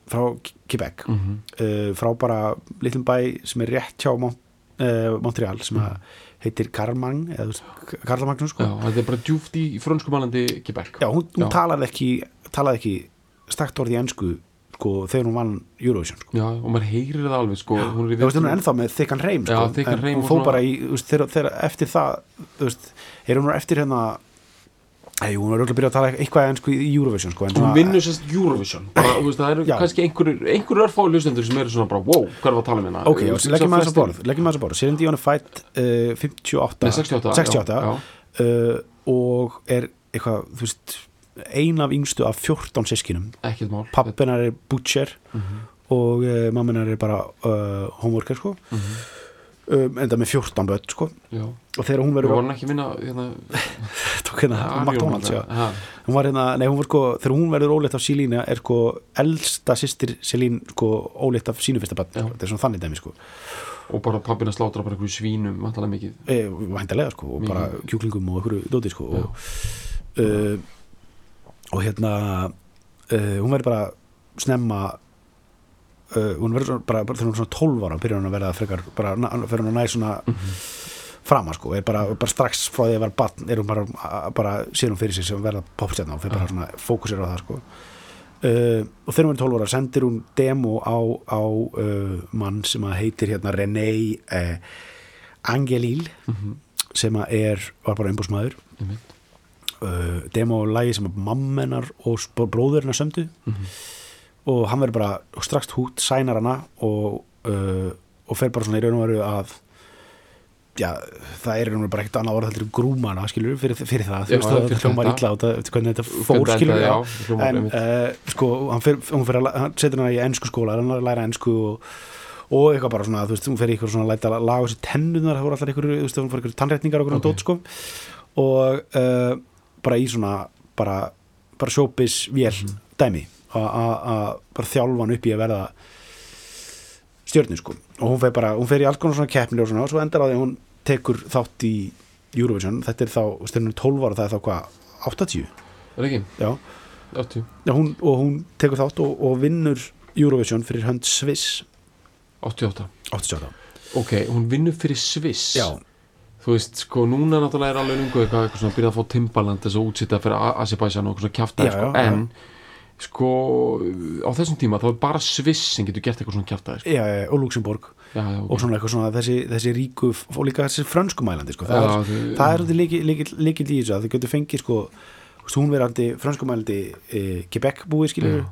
frá Quebec. Mm -hmm. uh, frá bara litlum bæ sem er rétt hjá Mont, uh, Montreal sem að heitir veist, Karlamagnu, sko. Já, þetta er bara djúft í frönskumælandi Quebec. Já, hún, hún talaði ekki talaði ekki stakt orði í ensku sko, þegar hún vann Eurovision, sko. Já, og maður heyrir það alveg sko hún er í veist, hún er ennþá með þykkan reym sko, Já, þykkan þegar eftir það þú veist, er hún eftir hérna Ei, hún er auðvitað að byrja að tala eitthvað ennsku í Eurovision sko, en hún vinnur sérst Eurovision. Bara, veist, það eru Já. kannski einhverjur örfáðu hlustendur sem eru svona bara wow, hvað er það að tala um hérna? Ok, leggjum maður þess að borð borð, Celine Dion er fætt uh, 58, Nei, 68, 68 já, já. Uh, og er eitthvað, þú veist ein af yngstu af 14 sískinum pappinar er butcher Mhm. og uh, mamminar er bara uh, homeworker sko um, enda með 14 börn sko. Og þegar hún verður vorum ekki að vinna hérna, tók hérna Arion McDonalds. Ha, hún var hérna, nei hún var sko þegar hún verður óleitt af Selína er sko elsta sýstir Selín sko óleitt af sínu fyrsta Já. þetta er svona þannig dæmi sko. Og bara pappina slátra bara einhverju svínum vantalega mikið. E, væntalega sko og Mikið. bara kjúklingum og einhverju dóti sko og, uh, og hérna uh, hún verður bara snemma uh, hún verður svona, bara, bara þegar hún er svona 12 ára byrjar hún að verða frekar bara fyrir hún að næ svona frama sko, er bara, bara strax frá því að vera barn er hún bara, bara sér hún fyrir sig sem verða popstjarnar og fyrir bara svona fókusir á það sko. Uh, og þegar hún er 12 ára sendir hún demo á, á uh, mann sem að heitir hérna René Angelil sem að er, var bara umbúsmaður einmitt. uh, demo á lagi sem að mammenar og bróðurinn að sömdu og hann verður bara strax hút, sænar hana og, uh, og fer bara svona í raun og veru að já, það er raun og veru bara ekkert annað orð grúma hana, skilur, fyrir, fyrir það veist, það hljómar þetta. illa og það, hvernig þetta fór, þetta skilur já, en uh, sko, hann, fer, hann, fer að, hann setur hana í ennsku skóla hann læra ennsku og og eitthvað bara svona, þú veist, hún fer í eitthvað svona læta að laga sér tennunar, það voru allar eitthvað, þú veist, hún fór eitthvað tannrétningar og eitthvað Ok. okay. dót, sko og uh, bara í svona bara, bara sjópis vél dæmi að þjálfa hann upp í að verða stjörni sko. Og hún fer bara, hún fer í alls konar svona keppni og svona og svo endar á því að hún tekur þátt í Eurovision, þetta er þá, stjörnum 12 ára það er þá hvað, 80 er ekki, já, 80, já hún, og hún tekur þátt og, og vinnur Eurovision fyrir hönd Sviss 88 88 ok, hún vinnur fyrir Sviss já, þú veist, sko, núna náttúrulega er alveg lungu eitthvað, eitthvað svona að byrja að fá Timbaland þess að útsita fyrir A- Azerbaijan og eitthvað svona Já, sko, en sko, á þessum tíma þá er bara Sviss sem getur gert eitthvað svona kjafta sko. og Luxemburg já, já, ok. Og svona eitthvað svona þessi, þessi ríku og líka þessi frönskumælandi sko. það, Já, er, það er líkil, líkil í þessu að þau getur fengið sko, þú veist, hún verandi frönskumælandi e, Quebec búið skilur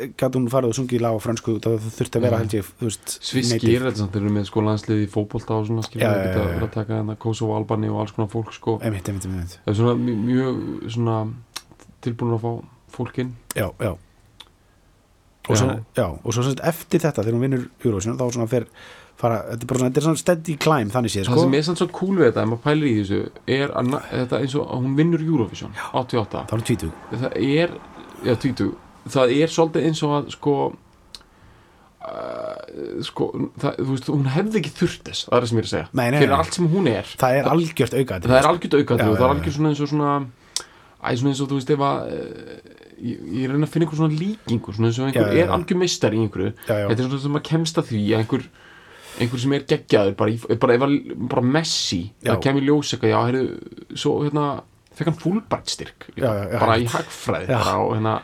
gæti hún farið og sungið lag á frönsku það þurfti að vera held ég þú veist, Sviss native. gerir þetta samt, þeir eru með sko landsliði í fótbolta og svona, skilur, það geta verið að taka hérna Kosovo, Albani og alls konar fólk, sko. Er mjög svona tilbúin að fá fólkin já, já. Og, svo, já, og svo eftir þetta þegar hún vinnur Eurovision þá svona fer fara, þetta er bara svona, þetta er svona steady climb þannig séð það sko. sem er samt svo cool við þetta ef maður pælir í þessu er að þetta eins og hún vinnur Eurovision 88 þá er hún tvítug. Það er, já, tvítu það er svolítið eins og að sko uh, sko það, þú veist, hún hefði ekki þurft þess það er það sem ég er að segja, Nei, nei, fyrir nei. allt sem hún er. Það er algjört auka það er algjört aukað það er algjört svona eins og svona æ, svona eins og þú veist ef að eh, ég, ég reyna að finna einhver svona líkingu svona eins og einhver Já, já, já. er algjör meistar í einhverju. Þetta er svona sem að kemst að því að einhver einhver sem er geggjaður bara, í, bara, að, bara Messi Já. það kemur ljós eitthvað, já, heyrðu, svo hérna fekk hann já, bara í bara, og hérna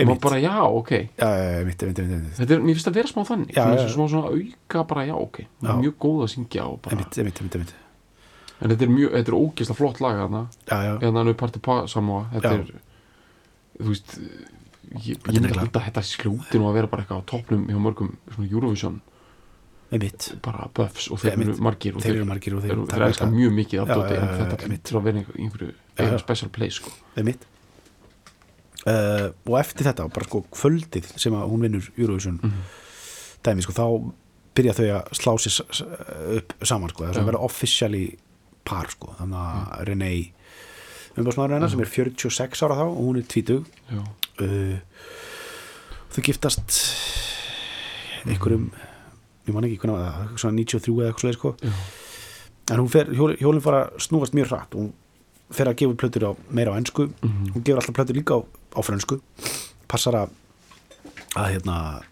og maður bara, já, ok. Mitt, mitt, mitt, þetta er, mér finnst að vera smá þannig svona, smá svona auka bara, já, ok. Mjög góð að syngja og bara, Einmitt, einmitt, einmitt, einmitt. En þetta er mjög, þetta er ógeðslega flott lag þarna. En þannig parti pa samá þetta Já. er þú veist ég, er ég myndi að að þetta slúti nú að vera bara eitthvað á toppnum hjá mörgum svona Eurovision. Bara buffs og þeir eru margir og þeir eru margir og þeir þeir, taka þeir elskar þetta. mjög mikið af Já, dóti já, en þetta einmitt. hlýtur að vera einhver- einhverju special place sko. Uh, og eftir þetta bara sko kvöldið sem að hún vinnur Eurovision Mhm. dæmi sko þá byrja þau að slá sér upp saman sko það er að vera officially par sko. Þannig að René umbásmaður hennar sem er 46 ára þá og hún er 20 já, uh, þau giftast einhverjum ég man ekki hvernig var það, svona 93 eða eitthvað svoleiðis, sko. já, en hún fer, hjólin, hjólin fara að snúast mjög hratt. Hún fer að gefa plötur á, meira á ennsku Mhm. hún gefur alltaf plötur líka á, á frönsku. Passar að að hérna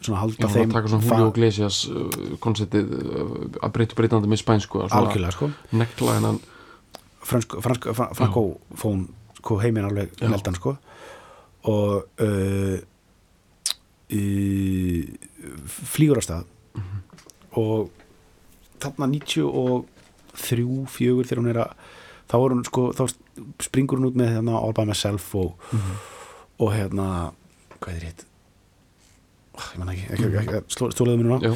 svona já halda hún þeim svona Julio Iglesias uh, konceptið uh, að breyta breytandi með spænsku algjörlega sko nekla fransk, fra- frankófón sko, heiminn alveg Já. neldan sko og uh, uh, flýgur á stað Mhm. og þarna 93, 4 þegar hún er að þá, hún, sko, þá springur hún út með hérna All By Myself og, Mhm. og hérna hvað er hitt ég man ekki, ekki, ekki, ekki stólaðu mér núna.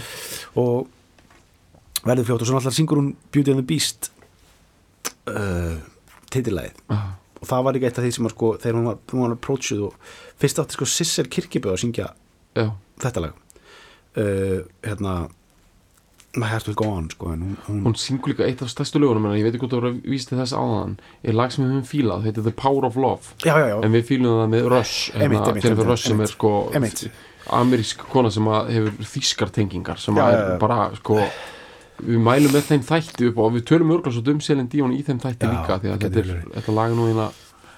Og verður fljótt og svo náttúrulega syngur hún Beauty and the Beast uh, titillæðið ah, og það var líka eitt af því sem var sko þegar hún var, hún var approachuð og fyrst átti sko Sissel Kirkiböð að syngja já, þetta lag. Uh, hérna Heart Will Go On sko hún, hún, hún syngur líka eitt af stærstu lögunum en ég veit ekki hvort að vísti þess áðan. Er lag sem við höfum fílað, þetta er The Power of Love. Já já já. En við fílum það með Rush hérna, Jennifer Rush sem er sko amerísk kona sem hefur þýskar tengingar sem er bara sko við mælum með þeim þætti upp og við tölum örgla svo um Selin Díón í þeim þætti líka því að það þetta, er, þetta lag nú eina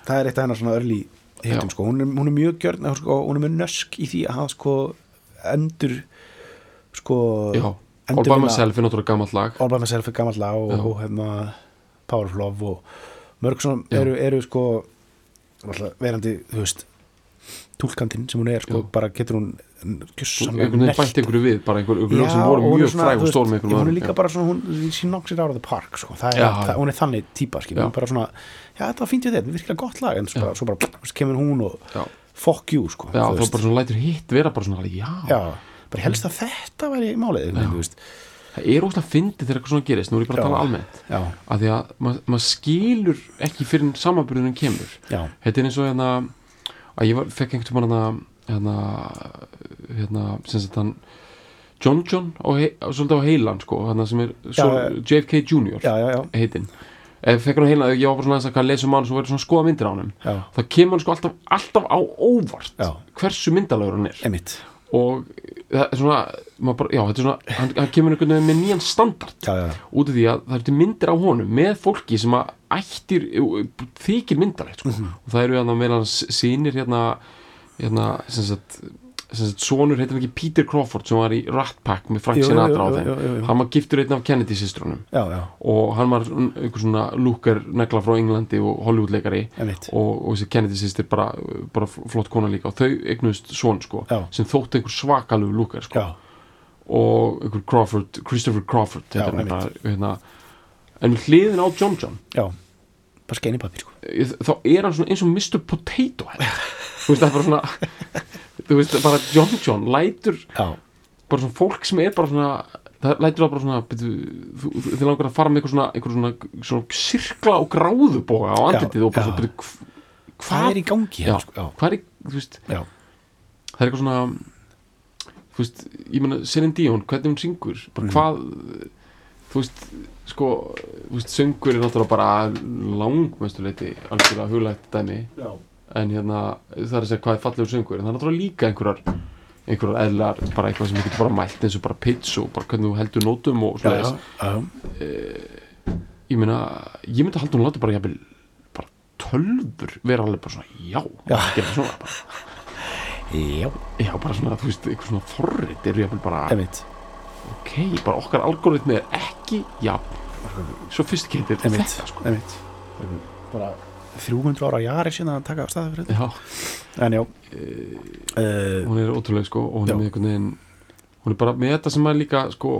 það er eitt af hennar svona örli hittum Já. sko. Hún er, hún er mjög gjörn sko, hún er mjög nösk í því að sko endur sko já, All By Myself er náttúrulega gammalt lag All By Myself er gammalt lag og, Já. og hérna Power of Love og mörg svona Já. eru, eru sko verandi, þú veist túlkandinn sem hún er sko, Já. bara getur hún einhvern veginn bætti einhverju við bara einhver, einhver sem Já, voru mjög fræg og stór með veist, einhverjum hún er líka bara svona, hún, it out of the park sko. það er, Já, það, já. hún er þannig típa Já. hún er bara svona, já þetta var fínt við þetta virkilega gott lag, en svo bara, svo bara kemur hún og já, fuck you sko, já, þá bara svona lætur hitt vera bara svona, já, já, bara helst að þetta væri málið, það er óslega fyndið þegar eitthvað svona gerist, nú er ég bara að tala almennt. Já, að því að ma- maður skilur ekki fyrir samanbyrðunum kemur. Já, þetta er eins og hérna að ég var, fekk einhvern veginn hérna hérna, sem sagt hann John John á, hei, svolítið á heilan sko hérna sem er svo, Já, JFK já, heitinn. Ef fekk hann á heilan, ég var bara svona aðeins að lesa um hann svo verið svona að skoða myndir á hann það kemur hann sko alltaf, alltaf á óvart Já. hversu myndalegur hann er. Emitt og er svona, bara, já, þetta er svona hann, hann kemur einhvern veginn með nýjan standard já, út af því að það eru myndir á honum með fólki sem að ættir þykir myndalegt sko. Mhm. og það eru hérna meðan sínir hérna, hérna sem sagt, heitir hann ekki Peter Crawford sem var í Rat Pack með Frank Sinatra á þeim. hann var giftur einn af Kennedy já, og hann var einhver svona lúkar negla frá Englandi og Hollywoodleikari. Og, og þessi Kennedy systir bara, bara flott kona líka. Og þau eignust son sko Já. sem þótti einhver svakalug lúkar sko. Já, og einhver Crawford, Christopher Crawford Já, bara, hérna, en hliðin á John John. Já. Bara skeini pappi, sko. Þá er hann svona eins og Mr. Potato þú veist það er bara svona þú veist bara John John lætur já, bara svona fólk sem er bara svona það lætur það bara svona byrju, þú, þú, þið langar að fara með eitthvað svona, eitthvað svona, svona sirkla og gráðuboga á andlitið og bara svona byrju, hv- hvað er í gangi já, hérna, sko, já, hvað er í, þú veist já, það er eitthvað svona þú veist, ég meina Celine Dion, hvernig hún syngur bara Mhm. hvað þú veist, sko þú veist, söngur er náttúrulega bara langmestuleiti algjörlega huglægt dæmi. Já. En hérna, það er að segja hvað er fallegur söngur. En það er náttúrulega líka einhverjar einhverjar eðlar, bara eitthvað sem ég getur bara mælt eins og bara pitch og bara hvernig þú heldur nótum og svona já, já, ég meina, ég myndi halda hún láti bara jafnvel bara tölfur vera alveg bara svona, já, Já. gera svona bara, já, já, bara svona, þú veist, eitthvað svona forrit eru jafnvel bara, einmitt. Ok, bara okkar algoritmi er ekki, já. Sophisticated einmitt, þetta, sko. Bara 300 ára jari síðan að taka af staði fyrir þetta. En já. Uh, hún er ótrúlega, sko, og hún er með einhvern veginn hún er bara með þetta sem er líka, sko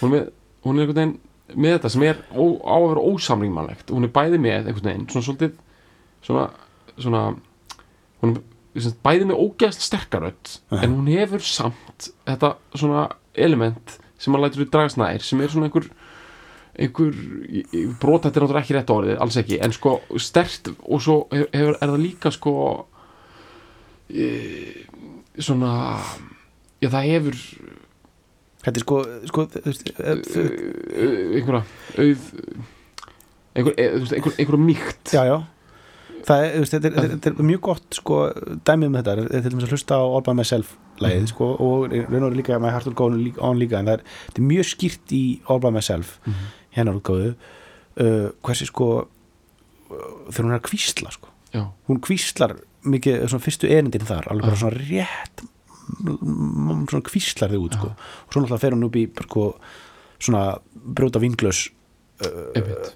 hún er með, hún er einhvern veginn með þetta sem er ó, á að vera ósamrýmanlegt. Hún er bæði með einhvern veginn svona svolítið svona, svona hún er bæði með ógeðst sterkarödd en hún hefur samt þetta svona element sem maður lætur við dragast nær sem er svona einhver einhver brot þetta er náttúrulega ekki rétt orðið, alls ekki en sko stert og svo hefur, er það líka sko e, svona já það hefur þetta er sko, sko eh, þú- uh, einhverja auð einhver, e, þú veist, einhver, einhverja mýkt. Já, já. Það er, þetta, er, þetta, er, mjög gott sko, dæmið um þetta, þetta er til dæmis að hlusta á All By Myself lagið, sko, og raun og veru líka með Heart Will Go On líka, en það er, er mjög skýrt í All By Myself hennar útgáðu uh, hversi sko uh, þegar hún er að kvísla sko. Já, hún kvíslar mikið svona fyrstu erindin þar alveg bara svona rétt m- m- svona kvíslar þau út sko. og svo náttúrulega fer hún upp í sko, svona brjóta vinglös einmitt.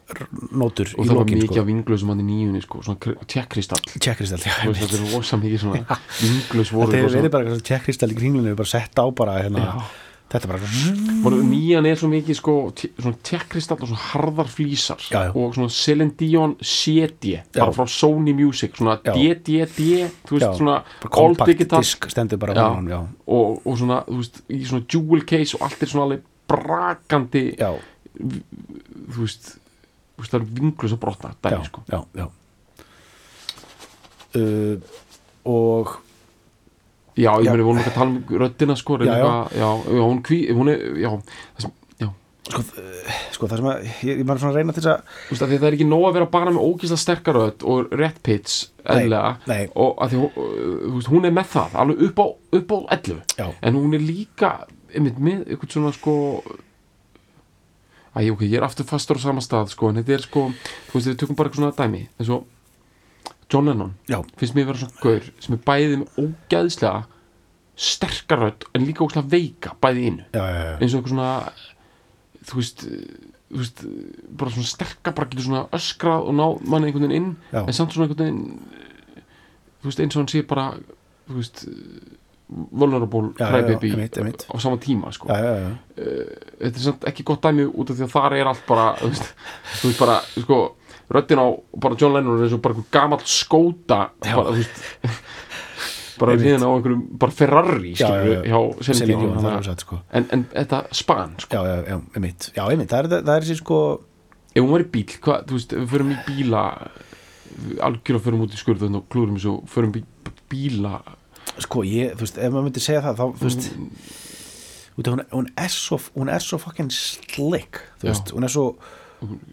nótur og það var mikið sko. af vinglösum hann í nýjunni sko, svona tjekkristall. Tjekkristall já, þetta er rosa mikið svona vinglös voru rosa- verið bara tjekkristall í kringlunni bara sett á bara hérna. Þetta bara nýjan er svo mikið sko, te- svona tjekkristall og svona harðar flísar Já, já. og svona Celine Dion CD bara Já. frá Sony Music svona Já. DDD Já, all digital disk stendur bara Já. á honum, já, og, og svona, veist, í svona jewel case og allt er svona alveg brakandi já, þú veist, þú veist það er vinglös að brotna já, dæmi sko já, já. Uh, og Já, ég meni, við vorum ekki að tala um röddina sko, Já, já, já. já, hún kví, hún er, já, það sem, sko, uh, sko það sem að ég, ég maður svona að reyna til þess að þú veist, að það er ekki nóg að vera bara með ógísla sterkar rödd og rétt pitch, eðlega, nei. og að því, hún- þú veist, hún er með það, alveg upp á, upp á 11, Já. en hún er líka, einmitt, með eitthvað svona, sko, æ, ok, ég er aftur fastur á sama stað, sko, en þetta er, sko, þú veist, við tökum bara eitthvað svona dæmi, eins og John Lennon, já, finnst mér vera svona gaur sem er bæðið með ógæðslega sterkar rödd en líka ógæðslega veika bæðið innu já, já, eins og eitthvað svona þú veist, þú veist bara svona sterkar, bara getur svona öskrað og ná manni einhvern veginn inn en samt svona einhvern veginn þú veist, eins og hann sé bara þú veist vulnerable crybaby á sama tíma sko. já, já, já. þetta er samt ekki gott dæmi út af því að þar er allt bara þú veist, þú veist bara sko, röddin á bara John Lennon er eins og bara einhver gamall skóta bara, veist bara hliðina á einhverjum bara Ferrari Já, já, skilur já. þannig alveg að- satt, sko. en, en þetta span sko. já, já, já, já, einmitt, það er, er þessi sko ef hún var í bíl, hvað, þú veist, við förum í bíla algjör að förum út í skurðun og klúrum þessu, förum í bíla sko, ég, þú veist, ef maður myndi segja það þá, þú veist út af hún, hún er svo, hún er svo fucking slick, þú Já. veist, hún er svo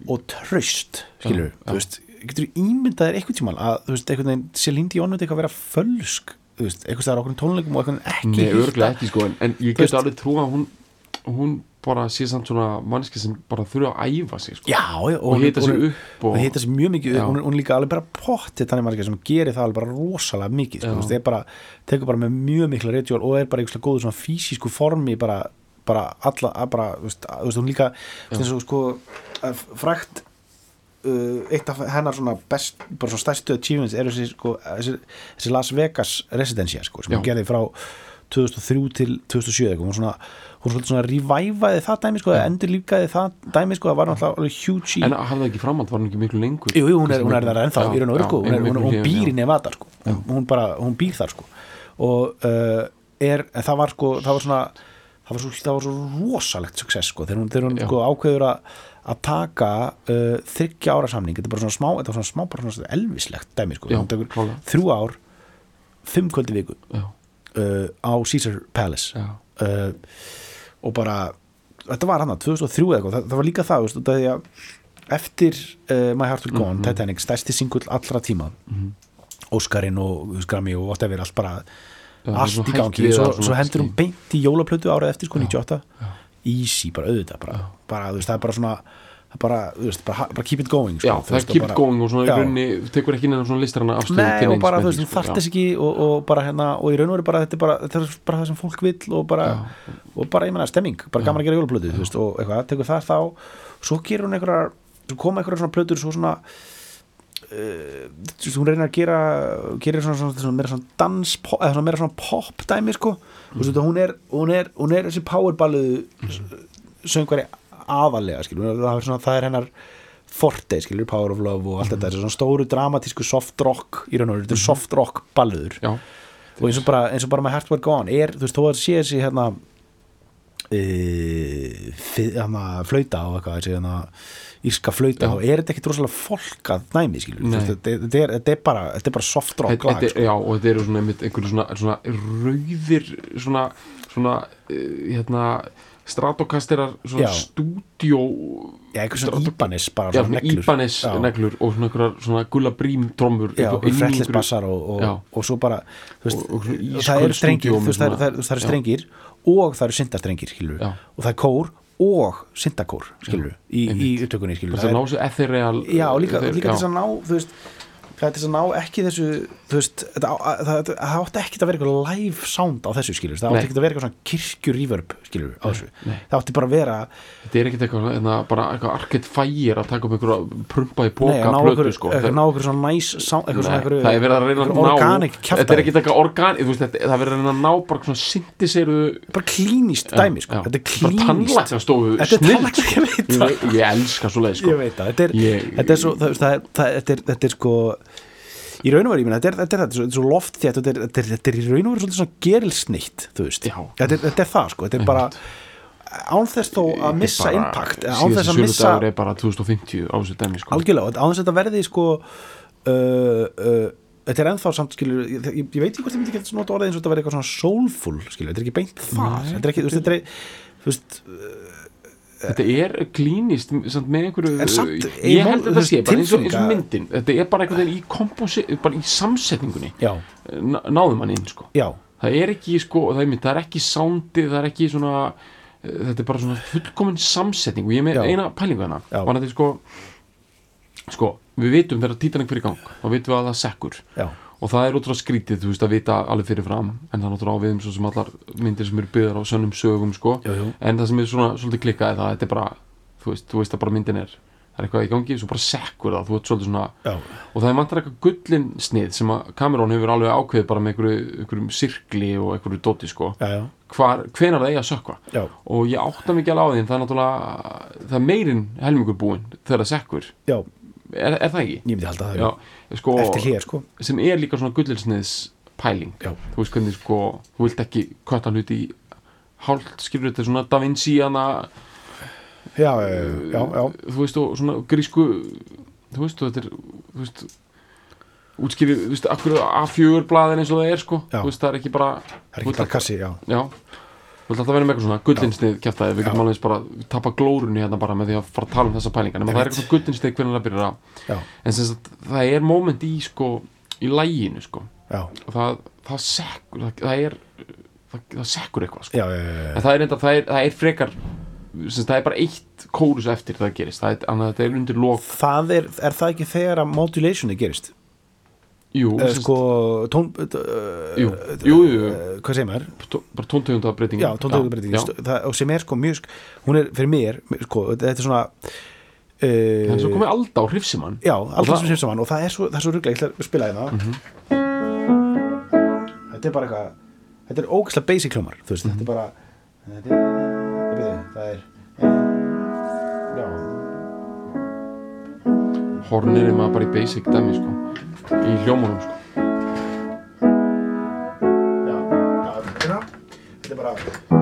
og traust, skilur Já, þú veist, getur þú ímyndað þér eitthvað tímann að, þú veist, einhvern veginn, Celine Dion myndi eitthvað vera fölsk, þú veist, eitthvað staðar á okkur tónleikum og eitthvað ekki Nei, örglega ekki sko en, en ég get alveg trú að hún hún bara sé samt svona manneski sem bara þurfa að æfa sig sko. já, já, og hita sig hún- upp og, og hita sig mjög mikið Já. hún, er- hún líka alveg bara pottið þannig margir sem gerir það alveg bara rosalega mikið sko, það er bara, tekur bara með mjög mikla ritual og er bara eitthvað góðu svona fysísku formi bara, bara alla bara, þú veist, hún líka þú veist, og sko frækt uh, eitt af hennar svona best, bara svona stærstu achievements er þessi, sko, þessi, þessi Las Vegas residencia, sko, sem hún gerði frá 2003 til 2007 eitthvað. hún svona, hún svona revivaði það dæmi, sko, eða endur lífgaði það dæmi, sko, það var náttúrulega alveg huge í en hafði það ekki framhald, var hann ekki miklu lengur? Jú, jú, hún er, hún er þar ennþá í raun og já, sko, hún, er, hún, hún býr í Nevada sko. hún, hún bara, hún býr þar sko. Og uh, er, það var sko það var svona, það var svo, það var svo rosalegt success sko, þegar hún, þegar hún sko ákveður að að taka uh, þryggja ára samning, þetta er bara svona smá þetta var svona smá, bara svona elvislegt dæmi sko, hún tekur þrjú ár fimm kvöldi viku uh, á Caesar Palace. Uh, og bara þetta var hann að 2003 eða eitthvað það, það var líka það, af því að eftir uh, My Heart Will Go On, Mhm. Titanic stærsti singull allra tíma Mhm. Óskarinn og Grammy og whatever allt bara, Já, það er allt í gangi svo, svo hendur hún beint í jólaplötu árið eftir sko Já, 98 já. easy, bara auðvitað bara, bara, veist, það er bara svona bara, veist, bara, bara keep it going sko, já, það er keep bara, going og svona í Já. rauninni tekur ekki neina svona listrana afstöðu Nei, og bara, þú veist, þú þess ekki og, og bara hérna, og í raun og veru bara þetta er bara, þetta er bara það sem fólk vill og bara, og bara, ég menna, stemming bara gaman að gera jólaplötu, og eitthvað tekur það þá, svo gerur hún einhverjar svo koma einhverjar svona plötur svo svona uh, hún reynir að gera gerir svona, svona, svona meira svona dans eða svona meira svona pop dæmi, sko. Þú veist, hún er, hún er, hún er þessi powerballu söngvari aðalega, skilur, það er, það er hennar forte, skilur, Power of Love og allt þetta, þessi svona stóru dramatísku soft rock í raun og veru, þetta er soft rock balluður já, og eins og bara, eins og bara með Heart Will Go On er, þú veist, þó að sé þessi hérna e, hérna flauta og eitthvað þessi hérna írska flauta og er þetta ekki rosalega næmi, þú Nei. veist, þetta, er, er bara er soft rock lag, þetta- sko. já, og þetta eru svona einhverju svona, svona rauðir svona, svona uh, hérna stratokasterar svona Já. stúdíó já, eitthvað svona Íbanis bara já, svona svona neglur Ibanez Já. neglur og svona einhverjar svona gullabrím trommur Já, og inn í frettlis einhverju- bassar og, og, Já. og svo bara veist, Og- og svona og það eru strengir, það eru- svona- strengir og það eru syndastrengir, og það er kór og syndakór, skilur í, í upptökunni, skilur það er ná sér ethereal Já, líka, líka já. þess að ná þú veist, það er þess að ná ekki þessu þú veist, það, það, það átti ekki að vera eitthvað live sound á þessu skilur það átti ekki að vera eitthvað svona kirkju reverb skilur á þessu, nei. það átti bara að vera þetta er ekkert eitthvað hérna, bara eitthvað Arcade Fire að taka upp einhverja prumpa í ná plötu sko. eitthvað, Það- ná okkur svona nice sound, eitthvað svona Nei, eitthvað, það er verið að reyna að ná þetta er ekki eitthvað organic þú veist, þetta, það er verið að reyna að ná bara svona syndiseru bara klínist dæmi sko, þetta er klínist í raun og veru, ég meina, þetta er, þetta þetta er, svo- loft því þetta er, þetta er, í raun og veru svolítið svona gerilsnitt, þú veist. Þetta er, það, sko, þetta er bara án þess þó að missa impact eða án þess að missa síðan er bara 2050 á þessu dæmi sko. Algjörlega, án þess að þetta verði sko uh, uh, þetta er ennþá samt skilur, ég, ég, veit ekki hvort ég myndi að nota orðið eins og þetta verði eitthvað svona soulful skilur, þetta er ekki beint það þetta er ekki, þú veist, þetta er þú veist, þetta er klínist samt með einhverju samt, ég held þetta sé bara eins og, eins og myndin. Þetta er bara einhvern veginn í komposi bara í samsetningunni. Náðum hann inn sko. Það er ekki sko, það er, mynd, það er ekki soundið, það er ekki svona eh, þetta er bara svona fullkomin samsetning. Og ég er með Já. eina pælingu hana Já. var þetta sko sko, við vitum þegar Titanic fyrir gang þá vitum við að það sekkur. Já, og það er útrúlega skrítið, þú veist, að vita alveg fyrir fram. En það er náttúrulega á við um svo sem allar myndir sem eru byggðar á sönnum sögum, sko. Jú, jú. en það sem er svona svolítið klikkaði það, þetta er bara þú veist, þú veist að bara myndin er það er eitthvað í gangi, svo bara sekkur það, þú veist svolítið svona já, og það er vantar eitthvað gullin snið sem að Cameron hefur alveg ákveðið bara með einhverju, einhverjum sirkli og einhverju dóti sko, já, hvar, hvenar það eigi að sökva já, og ég átta mikið alveg á því það er náttúrulega, það er meirinn helmingur búinn þegar það sekkur, er, er það ekki? ég myndi halda það Já, sko, eftir hér, sko. sem er líka svona gullinsniðs pæling Já. þú veist hvernig sko, þú vilt ekki kötta hluti í hálft skilur þetta svona Da Vinci hana. Já, já, já, þú veist og svona grísku þú veist og þetta er þú veist útskýri, þú veist, akkur A4 blaðin eins og það er sko, Já. þú veist, það er ekki bara það er ekki bara kassi, já. Já, þú vilt alltaf vera með eitthvað svona gullinsnið kjæftæði, við getum alveg bara tapa glórunni hérna bara með því að fara að tala um þessa pælingar nema það er eitthvað gullinsnið hvernig það byrjar að en sagt, það er moment í sko, í læginu sko. Það, það sekkur það, það er það, sekkur eitthvað sko. já, já, já, en það er, enda, er, það er frekar sem, það er bara eitt kórus eftir það gerist. Það er, er undir það er, er það ekki þegar að modulationi gerist jú, sem, sko tón, uh, jú, jú, jú, uh, hvað segir maður? Bara tóntegunda breyting já, tóntöðubreyting og sem er sko mjög sk- hún er fyrir mér, sko, þetta er svona uh, svo komið alda á hrifsimann. Já, alltaf það- sem saman og það er svo, það er svo rugglega, ég ætla að spila hérna. Mhm. þetta er bara eitthvað þetta er ógæslega basic hljómar þú veist, þetta er bara þetta er, það er hornir er maður bara í basic dæmi sko. í hljómunum sko. já, já, þetta er er bara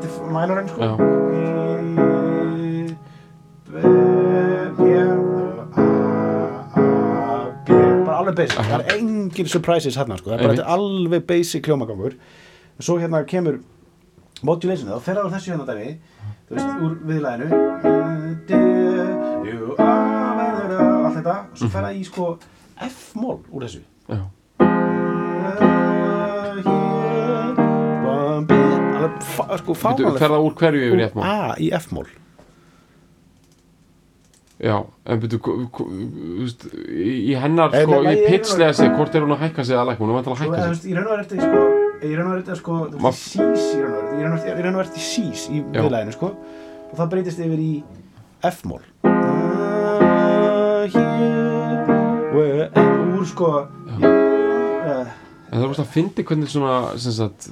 relative minor enn sko bara alveg basic, það er engin surprises hérna sko, það er bara þetta er alveg basic hljómagangur svo hérna kemur modulationið og fer það úr þessu hérna dæmi þú veist, úr viðlæðinu allt þetta, og svo fer það í sko F-mól úr þessu Já. Sko Bíddu, fáanlega fer það úr hverju yfir í F-mál? A í F-mól Já, en byrju, þú í hennar, Nei, sko, ég- pitchlega sig, hvort er hún að hækka sig eða lækka, hún er vantilega að Sko, hækka þú sig. raun og veru ertu sko, í raun og veru ertu sko, þú veist, sís raun og veru ertu sís í viðlæðinu, sko, og það breytist yfir í F-mól. Ah, Úr, sko, uh, En það er rosa að fyndi hvernig svona, sem sagt,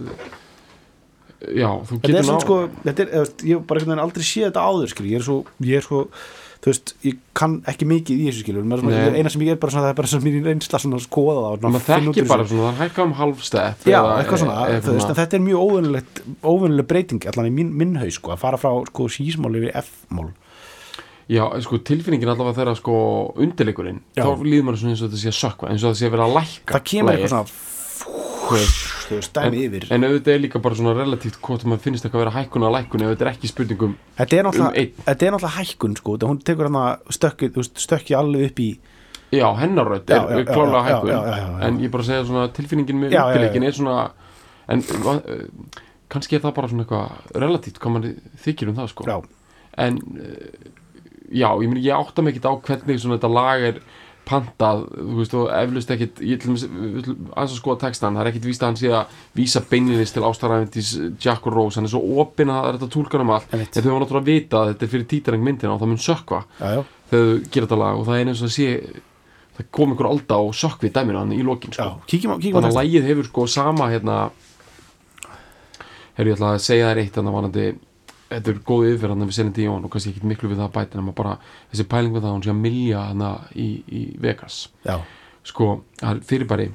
já, þú þetta getur ná, sko, þetta er, ég bara einhvern veginn aldrei séð þetta áður, skil, ég er svo, ég er svo, þú veist, ég kann ekki mikið í þessu, skilur, eina sem ég er bara svona, það er bara svona mín reynsla svona að skoða það maður þekkir bara svona, það hækka um halv step. Já, eða- eitthvað svona, eða þú veist, þetta er mjög óvinnilegt óvinnileg breyting, allan í minn, minn haus sko, að fara frá sko sísmál yfir F-mál. Já, sko, tilfinningin allavega þeirra, sko, undirleikurinn, þá líður maður svona eins og þetta sé að sökva, eins og það sé að vera að lækka. það kemur eitthvað svona þú veist, dæmi yfir. En auðvitað er líka bara svona relatíft hvort maður finnst eitthvað að vera hækkun að lækkun ef þetta er ekki spurningum þetta er um náttúrulega, hækkun sko, þetta hún tekur hann veist, stökki alveg upp í Já, hennarrödd Já, er klálega hækkun. En ég bara segja svona tilfinningin með undirleikin er svona En eh, kannski er það bara svona eitthvað relatíft hvað maður þykir um það sko. En eh, já, ég átta mig ekkert á hvernig svona þetta lag er pantað, þú veist, og eflust ekkit ég til dæmis, aðeins að skoða textan það er ekkit víst að hann sé að vísa beinlinis til ástaræfindis Jack og Rose hann er svo opinn að það er þetta túlkan um allt Einmitt. þetta hefur náttúrulega að vita að þetta er fyrir títareng myndina og það mun sökva þegar þú gerir þetta lag og það er eins og að sé það kom einhver alda og sökvi dæminu hann í lokin sko. þannig að texta lagið hefur sko sama hérna hefur ég ætla að segja þér eitt þannig að vanandi þetta er góð yfir hann við Selin Díón og kannski ekki miklu við það að bæta nema bara þessi pæling við það að hún sé að milja hana í, í Vegas. Já, sko, það er fyrirbæri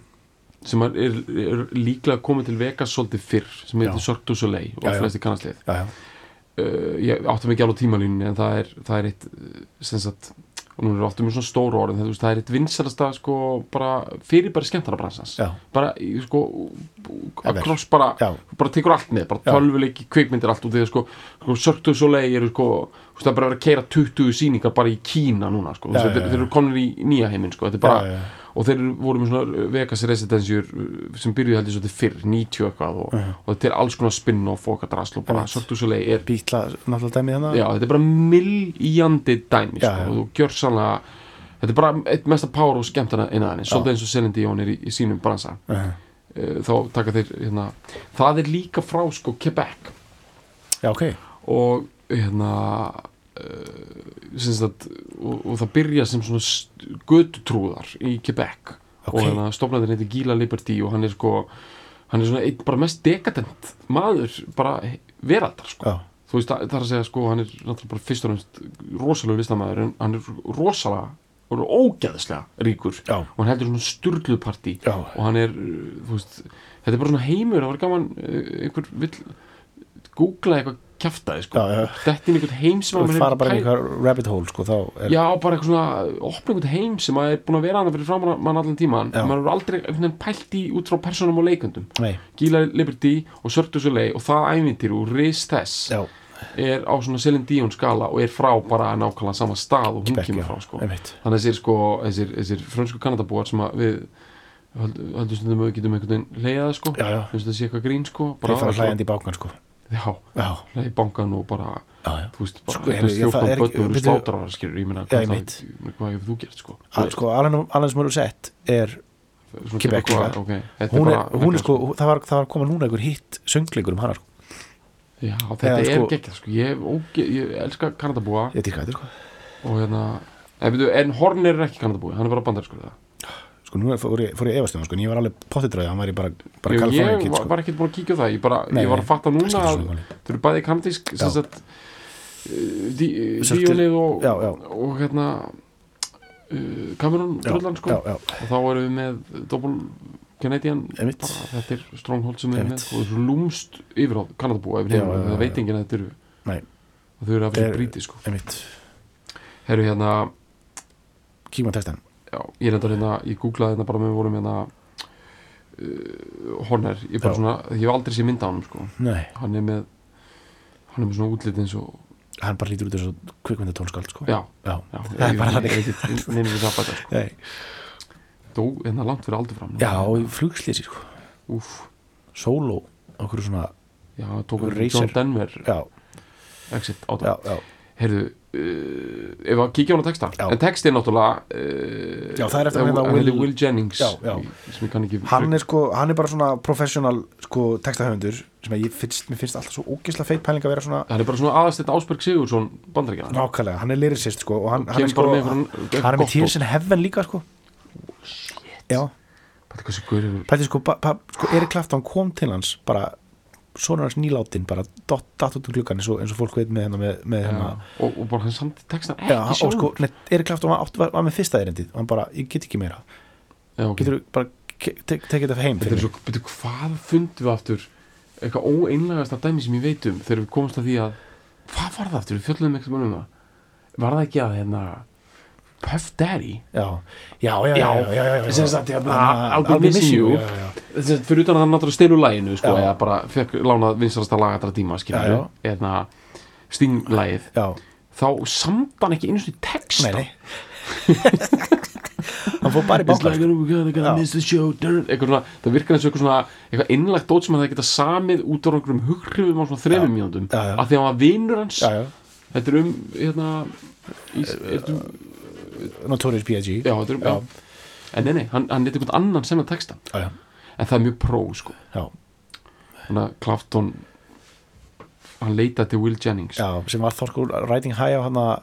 sem er, er, er líklega komið til Vegas svolítið fyrr sem heitir du Soleil og Já, flesti já, uh, ég átti mikið alveg á tímalínunni en það er, það er eitt uh, sem sagt, og nú er áttum mjög svona stóru orðin það, það er eitt vinsalasta sko bara fyrir bara skemmtara bransans Já. bara sko Ever. across bara, Já. bara tekur allt með bara Já. tölvuleiki, kvikmyndir allt og þegar sko, sko eru sko þú veist, það er bara að vera að keira 20 sýningar bara í Kína núna sko, Já, Þessi, já, þeir, já. þeir eru konur í nýja heiminn sko, þetta er bara Já, já, já. Og þeir voru með svona Vegas residensjur sem byrjuði held ég svolítið fyrr 90 eitthvað og, og þetta er alls konar spin-off og okkar drasl og bara du Soleil er bítla náttúrulega dæmið hérna Já, þetta er bara milljandi dæmi Já, sko, og þú gjör sannlega þetta er bara eitt mesta power og skemmtana innan svolítið eins og Selin Dion er í, í sínum bransa. Uh, uh, þá taka þeir, hérna það er líka frá sko Quebec. Já, ok, og hérna sem sagt, og, og það byrja sem svona götutrúðar í Quebec Ok. og hérna stofnæðin heitir Gila Liberty og hann er sko hann er svona einn bara mest dekadent maður bara veraldar sko þú veist, það er að segja sko, hann er náttúrulega bara fyrst og fremst rosalega listamæður en hann er rosalega og ógeðslega ríkur Já. og hann heldur svona sturlupartí Já. og hann er, uh, þú veist þetta er bara svona heimur, það var gaman uh, einhver vill googla eitthvað kjaftaði sko, þetta er einhvern heim sem og maður fara bara eitthvað rabbit hole sko, er Já, bara eitthvað svona, opna einhvern heim sem maður er búin að vera hann fyrir fram mann allan tíman Já. maður er aldrei pælt í út frá personum og leikundum. Gila Liberty og Cirque du Soleil og það ævintýr og ris þess já, er á svona Celine Dion skala og er frá bara nákvæmlega sama stað og hún Quebec, kemur frá sko. þannig að þessir sko þessir, þessir frönsku kanadabúar sem að við höldum stundum að við getum einhvern veginn leiðað sko, Já, já. finnst þetta sé eitthvað grín sko. Svo- hlæjandi í bákan sko já, já, leiði bankan og bara já, þú veist, bara Sko, það er ekki- börn og slátrar skilur, ég Já, hvað, það, hvað hefur þú gert sko, Al, sko, Alan, Alan Morissette er Svona Quebec Quebec, líka. ok, þetta hún er, hún er sko, það var, það var koma núna einhver hitt söngleikur um hana sko. já, þetta er sko- geggjað sko, ég, óge, ég elska kanadabúa. Ég týrka þetta sko. Og hérna en, Horner er ekki kanadabúi, hann er bara bandar sko, sko, nú fór ég, fór ég efast um það, sko, en ég var alveg pottitræði hann væri bara, bara Ég, ég kid sko. var ekkert búin að kíkja það ég, bara, Nei, ég var að fatta núna að þau eru bæði kanadísk Svolítið- díunið og, já, já. og hérna uh, Cameron já, drullan sko. já, já, og þá erum við með Double Canadian. Þetta er Stronghold sem við erum með og þessu lúmst yfirháð Kanadabúa yfir Já, heim já, já, það já. veit enginn að þetta eru og þau eru Er- þessu bríti sko. herru hérna, kíkma á textan já, ég er enda hérna ég googlaði hérna bara með við vorum hérna uh, Horner, ég bara Já. svona ég hef aldrei séð mynda á hann sko nei, hann er með hann er með svona útlit eins og hann bara lítur út þessu kvikmynda tónskald sko. já, já. já, Það er bara ég, neynir við það bæta sko. Nei. dó, hérna langt fyrir aldur fram já, í flugslýsi sko. úf, solo, okkur svona já, tók Racer. John Denver já, exit á það já, já, heyrðu, ef að kíkja á hana texta. Já. en texti er náttúrulega uh, Já, það er eftir að hérna Will, Will- Jennings Já, ekki hann er sko hann er bara svona professional sko textahöfundur sem ég finnst, finnst alltaf svo ógisla feit pæling að vera svona hann er bara svona aðastett Ásberg Sigursson bandaríkjana nákvæmlega, hann er lyricist sko og hann, hann kemur er sko með einhverjum hann er með Tears in Heaven líka sko. Guður hefur pæti sko, ba, sko Erik Clapton kom til hans bara svona hans nýláttinn bara dott, datt út um gluggan eins og, eins og fólk veit með hennar með, með hennar og, og bara hann samt textan Já, ekki og sko, nei, Erik Clapton var, átt- var, var með fyrsta erindið og hann bara, ég get ekki meira. Já, ok. getur bara, tekið þetta heim Þetta er svo, betur, hvað fundum við aftur? Eitthvað óeinlegasta dæmi sem ég veit um þegar við komumst að því að hvað var það aftur, við fjöllum eitthvað um það. Var það ekki að hérna Puff Daddy? Já, já, já, já, hérna, Hann- I'll be missing you. að fyrir utan að hann náttúrulega stelu læginu sko, eða bara fekk lánað vinsarasta lag allra tíma Já, skilur já. eða stinglægið já. þá samt hann ekki einu svona texta. Nei, nei. Hann fór bara í eitthvað svona, það virkar eins og eitthvað svona eitthvað innlagt dót sem hann hefði getað samið út á einhverjum hughrifum á svona Já, já. af því að hann var vinur hans. Þetta er um hérna, í, er um, Notorious B.I.G. já, þetta er um en nei, nei, hann, hann er einhvern annan sem að texta já, já, en það er mjög pró sko. Já, þannig að Clapton hann leitaði til Will Jennings. Sem var Þorskur Riding High á hann að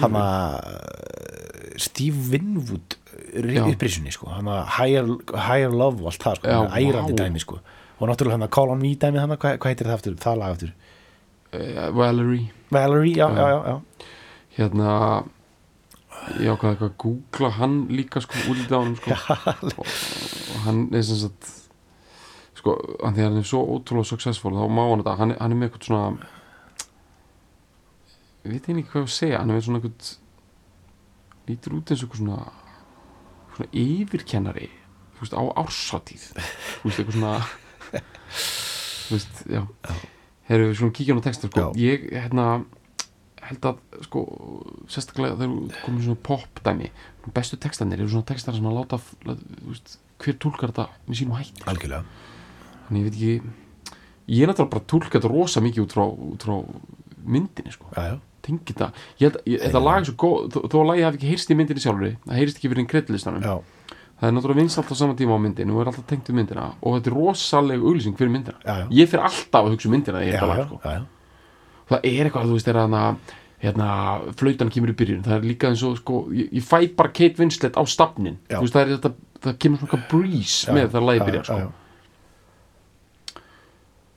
hann að Steve Winwood Já. upprísunni sko, hann að higher, higher Love og allt það sko, að ærandi vá. dæmi sko. Og náttúrulega hann að Call on Me dæmi hann hvað, hvað heitir það aftur, það lag aftur. Uh, Valerie. Valerie, já, já, já, já. Hérna ég ákvaði eitthvað að googla hann líka sko út á hann sko. Og, og hann er sem sagt sko, hann er svo ótrúlega successful þá má hann þetta, hann, hann er með eitthvað svona ég veit einnig hvað ég að segja hann er með svona eitthvað lítur út eins og eitthvað svona svona yfirkennari þú veist, á ársatíð þú veist, eitthvað svona þú veist, já. Heru, svona kíkjum á texta sko. Já. ég hérna held að sko, sérstaklega þegar komið svona pop dæmi bestu textanir eru svona textar sem að láta veist, hver tólkar þetta með sínum hætti algjörlega. Þannig ég veit ekki ég er náttúrulega bara að tólka þetta rosa mikið út frá, út frá myndinni sko. Tengi þetta, ég held að þetta lag er svo góð, þó, að lagi hafi ekki heyrst í myndinni sjálfur það heyrst ekki fyrir einn kreddlistanum já, það er náttúrulega vinsalt á sama tíma á myndinu og er alltaf tengt um myndina og þetta er rosaleg auglýsing fyrir myndina. Já, já. ég fyrir alltaf að hugsa um myndina það er eitthvað, þú veist, er hana hérna, flautan kemur í byrjun það er líka eins og, sko, ég, ég fæ bara Kate Winslet á stafnin, þú veist, það er þetta það kemur svona breeze með það lagi byrja, sko.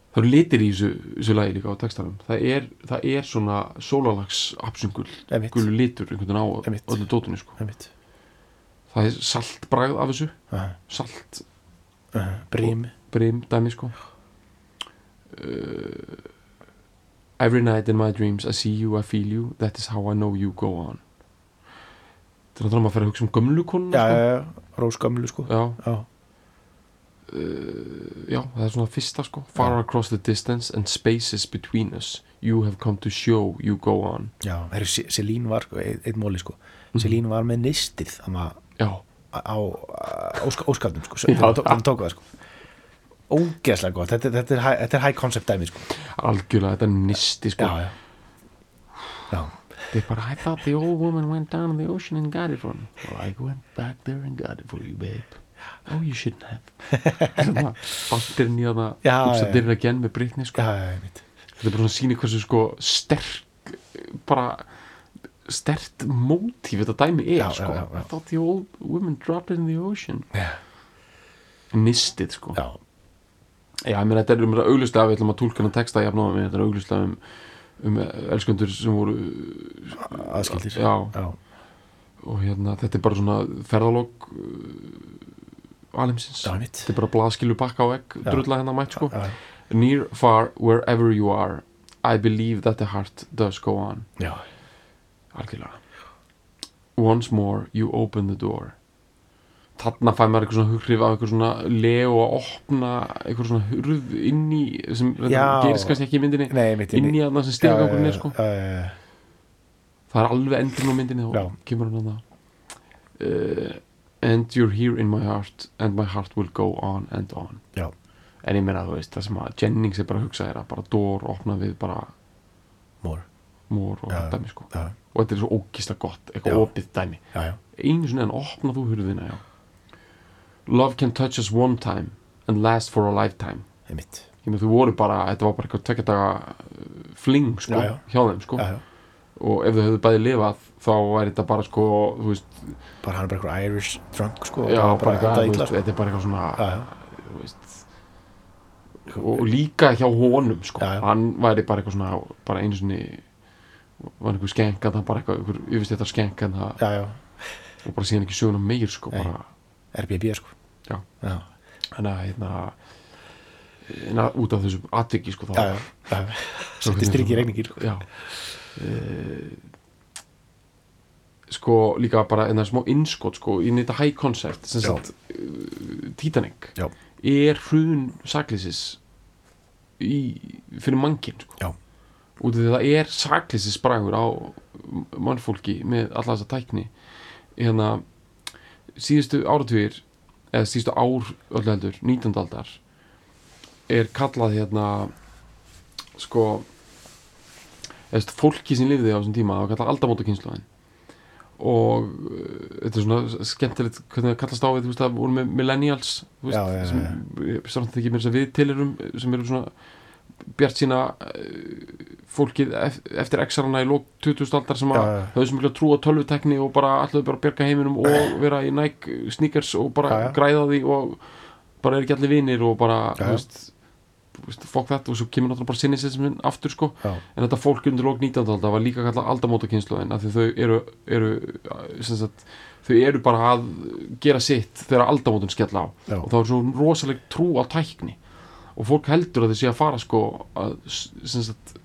það eru litir í þessu, þessu lagi líka á textanum. Það er, það er svona sólalags absungul, Einmitt. gulu litur einhvern veginn á Einmitt. öllu dótunni, sko. Það er salt bragð af þessu. Já, salt já, Brím. brim dæmi sko. Uh, Every night in my dreams I see you, I feel you. That is how I know you go on. Þetta er náttúrulega maður að fyrir að hugsa um gömlu konuna Já, sko. já, já, rósgamlu sko. Já, Já, uh, já, það er svona fyrsta sko. Far across the distance and spaces between us. You have come to show you go on. Já, herri, Se- Selín var sko, einn ein móli sko. Mhm. Selín var með nistið Já, á, á óska, óskaldum sko, Já. þannig tók það sko ógeðslega gott, þetta, þetta, er, þetta er high concept dæmi sko algjörlega, þetta er nisti sko já, já. já, They, but I thought the old woman went down in the ocean and got it for me. Well, I went back there and got it for you, babe. Oh, you shouldn't have. Bastirinn í það dyrra genn með Britney, sko. já, já, einmitt. Þetta er bara svona síni hversu, sko, sterk, bara, stert mótíf þetta dæmi er, Já, sko. I thought the old woman dropped it in the ocean. Já. Nistið, sko. Já, ég meina, þetta er um þetta augluslega, við ætlum að túlka hann texta jafn og þetta er augluslega um um elskundur sem voru aðskildir. Já, já, og hérna þetta er bara svona ferðalók alheimsins. Já, mitt þetta er bara blaðskilu bakka á egg Já. drulla hérna mætt sko. Já, near, far, wherever you are I believe that the heart does go on. Já, algjörlega. Once more you open the door þarna fæ maður eitthvað svona hughrif af eitthvað svona leo að opna eitthvað svona hurð inn í sem gerist kannski ekki í myndinni. Nei, inn í aðna sem stigagangurinn er sko. já, já, það er alveg endurinn á myndinni og kemur hann að uh, and you're here in my heart and my heart will go on and on. Já. en ég meina þú veist það sem að Jennings er bara að hugsa er að bara door opna við bara mór og Já. dæmi sko. já, og þetta er svo ógista gott, eitthvað opið dæmi. Einu sinni en opna þú hurðina já. Love can touch us one time and last for a lifetime. Mitt ég með þú voru bara, þetta var bara eitthvað tvekja daga uh, fling sko, Já, já. hjá þeim sko. Já, já, og ef þau hefðu bæði lifað þá væri þetta bara sko, veist bara hann er bara eitthvað Irish drunk sko, og bara eitthvað, þú illa, veist, þetta er bara eitthvað svona sko. veist. Og líka hjá honum sko, hann væri bara eitthvað svona bara einu sinni var einhver skenk að það bara eitthvað, einhver yfirst þetta skenk en það, já, já, og bara síðan ekki söguna meir sko, bara, RBB sko Já. já, þannig að hérna hérna, út af þessu atviki sko, þá já, já, já. setti strikki regningir já uh, sko líka bara en það er smá innskot sko í þetta high concept sem sagt uh, Titanic Já. er hrun saklýsis í, fyrir mannkinn sko Já. út af því að það er saklýsis bragur á mannfólki með alla þessa tækni hérna síðustu áratugir eða síðustu ár öllu heldur 19. aldar er kallað hérna sko eða fólki sem lifði á þessum tíma var kallað aldamótakynnslóðin og þetta er svona skemmtilegt hvernig það kallast á við, þú veist, það voru með millennials þú veist, Já, já, já, sem þess að við tilurum sem eru svona bjart sína fólkið ef- eftir exarana í lók 2000 aldar sem að já. höfðu sem vilja trúa tölvutekni og bara allir bara bjarga heiminum og vera í Nike sneakers og bara já. græða því og bara er ekki allir vinir og bara, já. veist veist, fokk þetta og svo kemur náttúrulega bara sinnisismin aftur sko en þetta fólk undir lók 19. aldar var líka kallað aldamótakynnslóðin af því þau eru, eru sem sagt, þau eru bara að gera sitt þegar aldamótin skella á og þá er svo rosaleg trú á tækni og fólk heldur að þau sé að fara sko að sagt,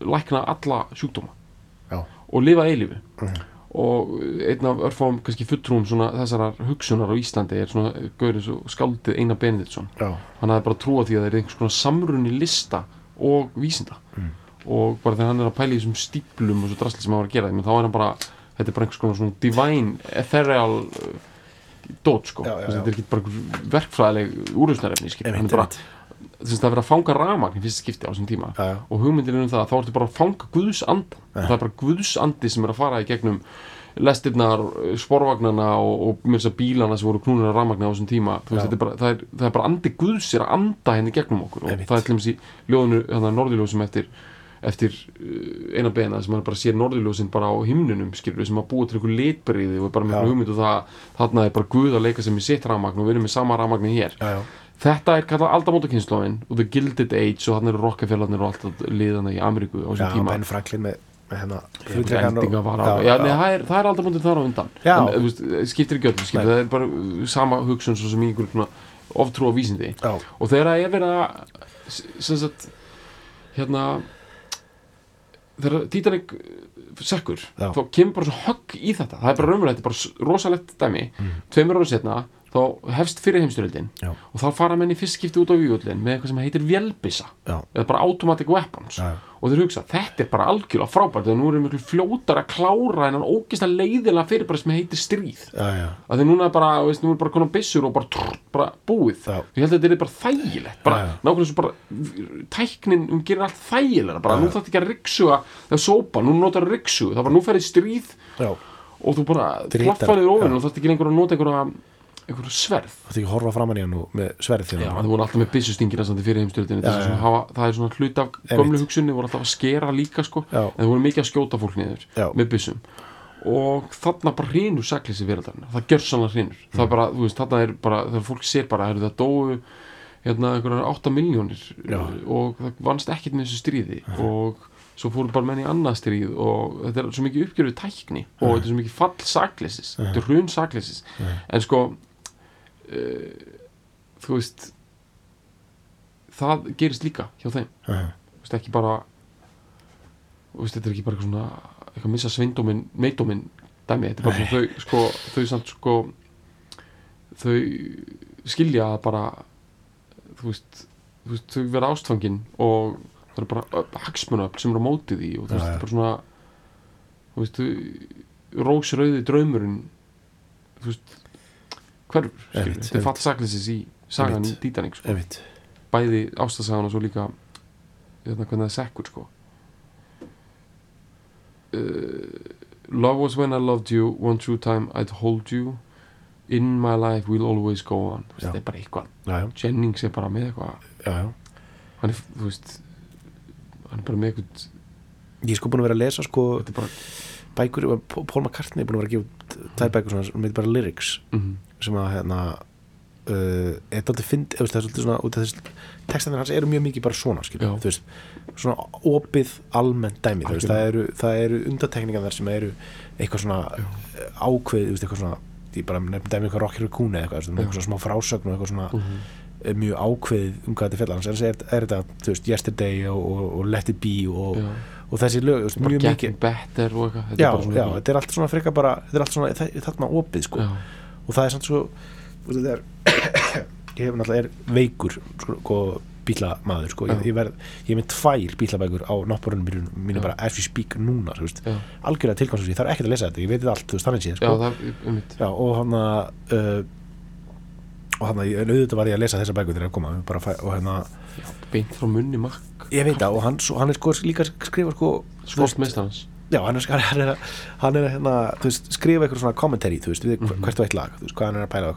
lækna alla sjúkdóma Já. og lifa eilífi Mhm. og einn af örfáum kannski fulltrúum svona þessarar hugsunar á Íslandi er svona gaurið svo skáldið Einar Benediktsson já, hann hafði bara trúa því að það er einhvers konar samrunni lista og vísinda Mm. og bara þegar hann er að pæla í þessum stíplum og svo drasli sem hann var að gera þá er hann bara, þetta er bara einhvers konar svona divine, ethereal uh, dót sko, Já, já, þetta er ekki bara verkfræðileg úrlausnarefni skilur. hann er bara, það er verið að fanga ramagn í fyrsta skipti á þessum tíma. Já, já, og hugmyndin er um það að þá ertu bara að fanga Guðs andan Ja. það er bara Guðs andi sem er að fara í gegnum lestirnar, sporvagnana og, og mér þess að bílana sem voru knúnir að ramagna á þessum tíma. Þú veist, er bara, það, er, það er bara andi Guðs er að anda henni gegnum okkur. Og það er til dæmis í ljóðinu, þannig að norðurljósum eftir eftir uh, eina bena sem hann bara sér norðurljósin bara á himnunum skilur sem að búa til einhver litbriði og er bara með hugmynd og það þarna er bara Guð að leika sem í sitt ramagn og við erum með sama ramagni hér. Já, já, Þetta er kallað aldamótakynnslóin og The Gilded Age og þannig eru Rockefellarnir og allt liðana í Ameríku á já, þessum tíma. Ben Franklin með, með hennar Endinga var á Já, nei, það er, er aldamótin þar á undan. Já. en, veist, skiptir ekki Nei. það er bara uh, sama hugsun svo sem einhver svona oftrú á vísindi. Já, og þegar það er verið að sem sagt hérna þegar Titanic sekkur, Já. þá kemur bara svo högg í þetta, það er bara raunverulegt, þetta er bara rosalegt dæmi, Mm. tveimur ára setna þá hefst fyrir heimstyrjöldin Já. og þá fara menn í fyrst skipti út á vývöldin með eitthvað sem heitir vélbissa já, eða bara automatic weapons. Já, og þeir hugsa, þetta er bara algjörlega frábært þegar nú erum við fljótar að klára en hann ógist að leiðilega fyrir bara sem heitir stríð. Já, að því núna er bara, veist, nú er bara konar byssur og bara, trrr, bara búið. Já. ég held að þetta er bara þægilegt bara, nákvæmlega svo bara tæknin um gerir allt þægilega bara, nú þarf ekki að ryksuga þegar sópa, nú notar ryksugu, það bara nú já. og þú bara Drítar, klaffaðir ofin já. og þarf ekki lengur að nota einhverja einhverja sverð. Þú ekki horfa framan í hann með sverð Já, það voru alltaf með í fyrir heimstyrjöldinni Já, það, já. er svona hlut af gömlu hugsunni voru alltaf að skera líka sko. Já. en það voru mikið að skjóta fólk niður Já. með byssum. Og þarna bara hrinur sakleysi veraldarinn það gjör sannlega hrinur það er bara, þú veist, þarna er bara, þegar fólk sér bara það dóu hérna einhverjar 8 miljónir Já. og það vannst ekkert með þessu stríði. Og svo fóru bara menn í annað stríð og þetta er svo mikið uppgjörðu tækni. Og þetta er svo mikið fall sakleisis Mhm. þetta er hrun sakleisis Mhm. en sko uh, þú veist það gerist líka hjá þeim. Uh, þú veist ekki bara þú veist þetta er ekki bara eitthvað svona eitthvað missa sveindómin, meidómin dæmi, þetta er bara svona þau sko, þau samt sko þau skilja að bara þú veist, þú veist þau vera ástfangin og það er bara hagsmunöfl sem eru á móti því og þú veist, þetta er bara svona þú veist, rósrauði draumurinn þú veist hverfur, þetta er fatt sakleisis í sagan í Titanic sko. bæði ástasagan og svo líka hérna hvernig það er sekkur sko. Uh, Love was when I loved you One true time I'd hold you. In my life we'll always go on. Þetta er bara eitthvað. Jennings er bara með eitthvað. Hann er, þú veist hann er bara með eitthvað ég er sko búin að vera að lesa sko bara bækur, Paul McCartney er búin að vera að gefa út tvær bækur svona, sem heitir bara Lyrics. Mm, sem að hérna uh, er það er svolítið svona textanir hans eru mjög mikið bara svona Já. veist, svona opið almennt dæmi, þú veist, það eru, eru undatekningar þar sem eru eitthvað svona uh, ákveð, veist, eitthvað svona ég bara nefnum dæmi eitthvað eða eitthvað, veist, með Já. eitthvað svona smá frásögn og eitthvað svona mm, er mjög ákveðið um hvað þetta fjallar. Hans er, er þetta, þú veist, Yesterday og, og, og Let It Be og, já, og þessi lög, mjög mikið getting better og eitthvað þetta já, er já, þetta er allt svona freka bara þetta er allt svona, þarna opið sko. Já, og það er samt svo er ég hef náttúrulega veikur sko, bílamaður sko, ég, ég, verð, ég er með tvær bílabækur á náttborunum mínu, mínu bara as we speak núna algjörlega tilkvæmsins, ég þarf ekkert að lesa þetta ég veit þetta allt, þú veist, þannig já, sko. og hann að uh, og hann að, auðvitað var ég að lesa þessa bækur þegar ég bara, fæ, og hérna, beint frá munni makk. Ég veit það og hann, svo, hann er sko líka að skrifa sko þú veist, skólsmeistarans Já, hann er, hann er, hann er hérna, veist, skrifa eitthvað svona commentary, þú veist, við Mhm. hvert og eitt lag, veist, hvað hann er að pæla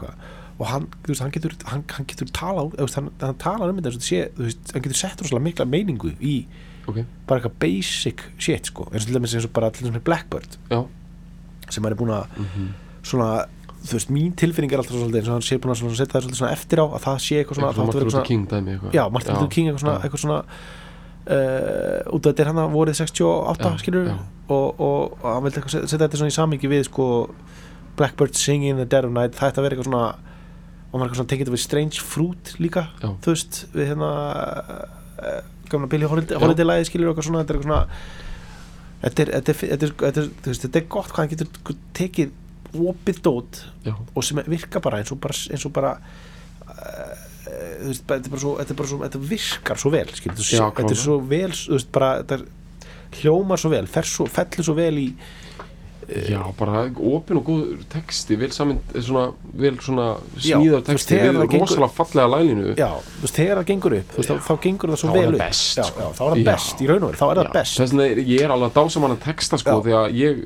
og hann, veist, hann getur, hann, hann getur tala veist, hann, hann talar um þetta sé, hann getur sett rosalega mikla meiningu í ok, bara eitthvað basic shit, sko, eins og til dæmis eins og bara til dæmis með Blackbird, já. Sem hann er búin að mm svona, þú veist, mín tilfinning er alltaf svolítið eins og hann sé búin að setja það svolítið svona eftir á að það sé eitthvað svona, Martin Luther King dæmi eitthvað. Já, Martin Luther King eitthvað svona uh, út af þetta er hann að vorið 68 Já, skilur já. og, og, og hann vildi setja, þetta svona í samingi við sko Blackbird Singing in the Dead of Night það ætti að vera eitthvað svona og maður eitthvað svona tekið þetta við Strange Fruit líka Já. þú veist, við hérna uh, gamla Billy Holiday, lagi skilur eitthvað svona, þetta er eitthvað svona þetta er, gott hvað hann getur tekið opið dót og sem virkar bara eins og bara, eins og bara uh, veist, þetta er bara svo, þetta er bara svo þetta virkar svo vel, skilur þú, Já, þetta er svo vel, veist, bara þetta er, hljómar svo vel, fer svo, fellur svo vel í já, bara opin og góð texti, vel saman svona, vel svona smíðar texti við gengur- rosalega fallega lælinu já, þú veist, þegar það gengur upp veist, þá, þá gengur það svo Þá er vel það upp. best, já, sko. já, þá er það best, í raun og veru, þá er það best. Þess vegna ég er alveg að dása mann að texta sko, því að ég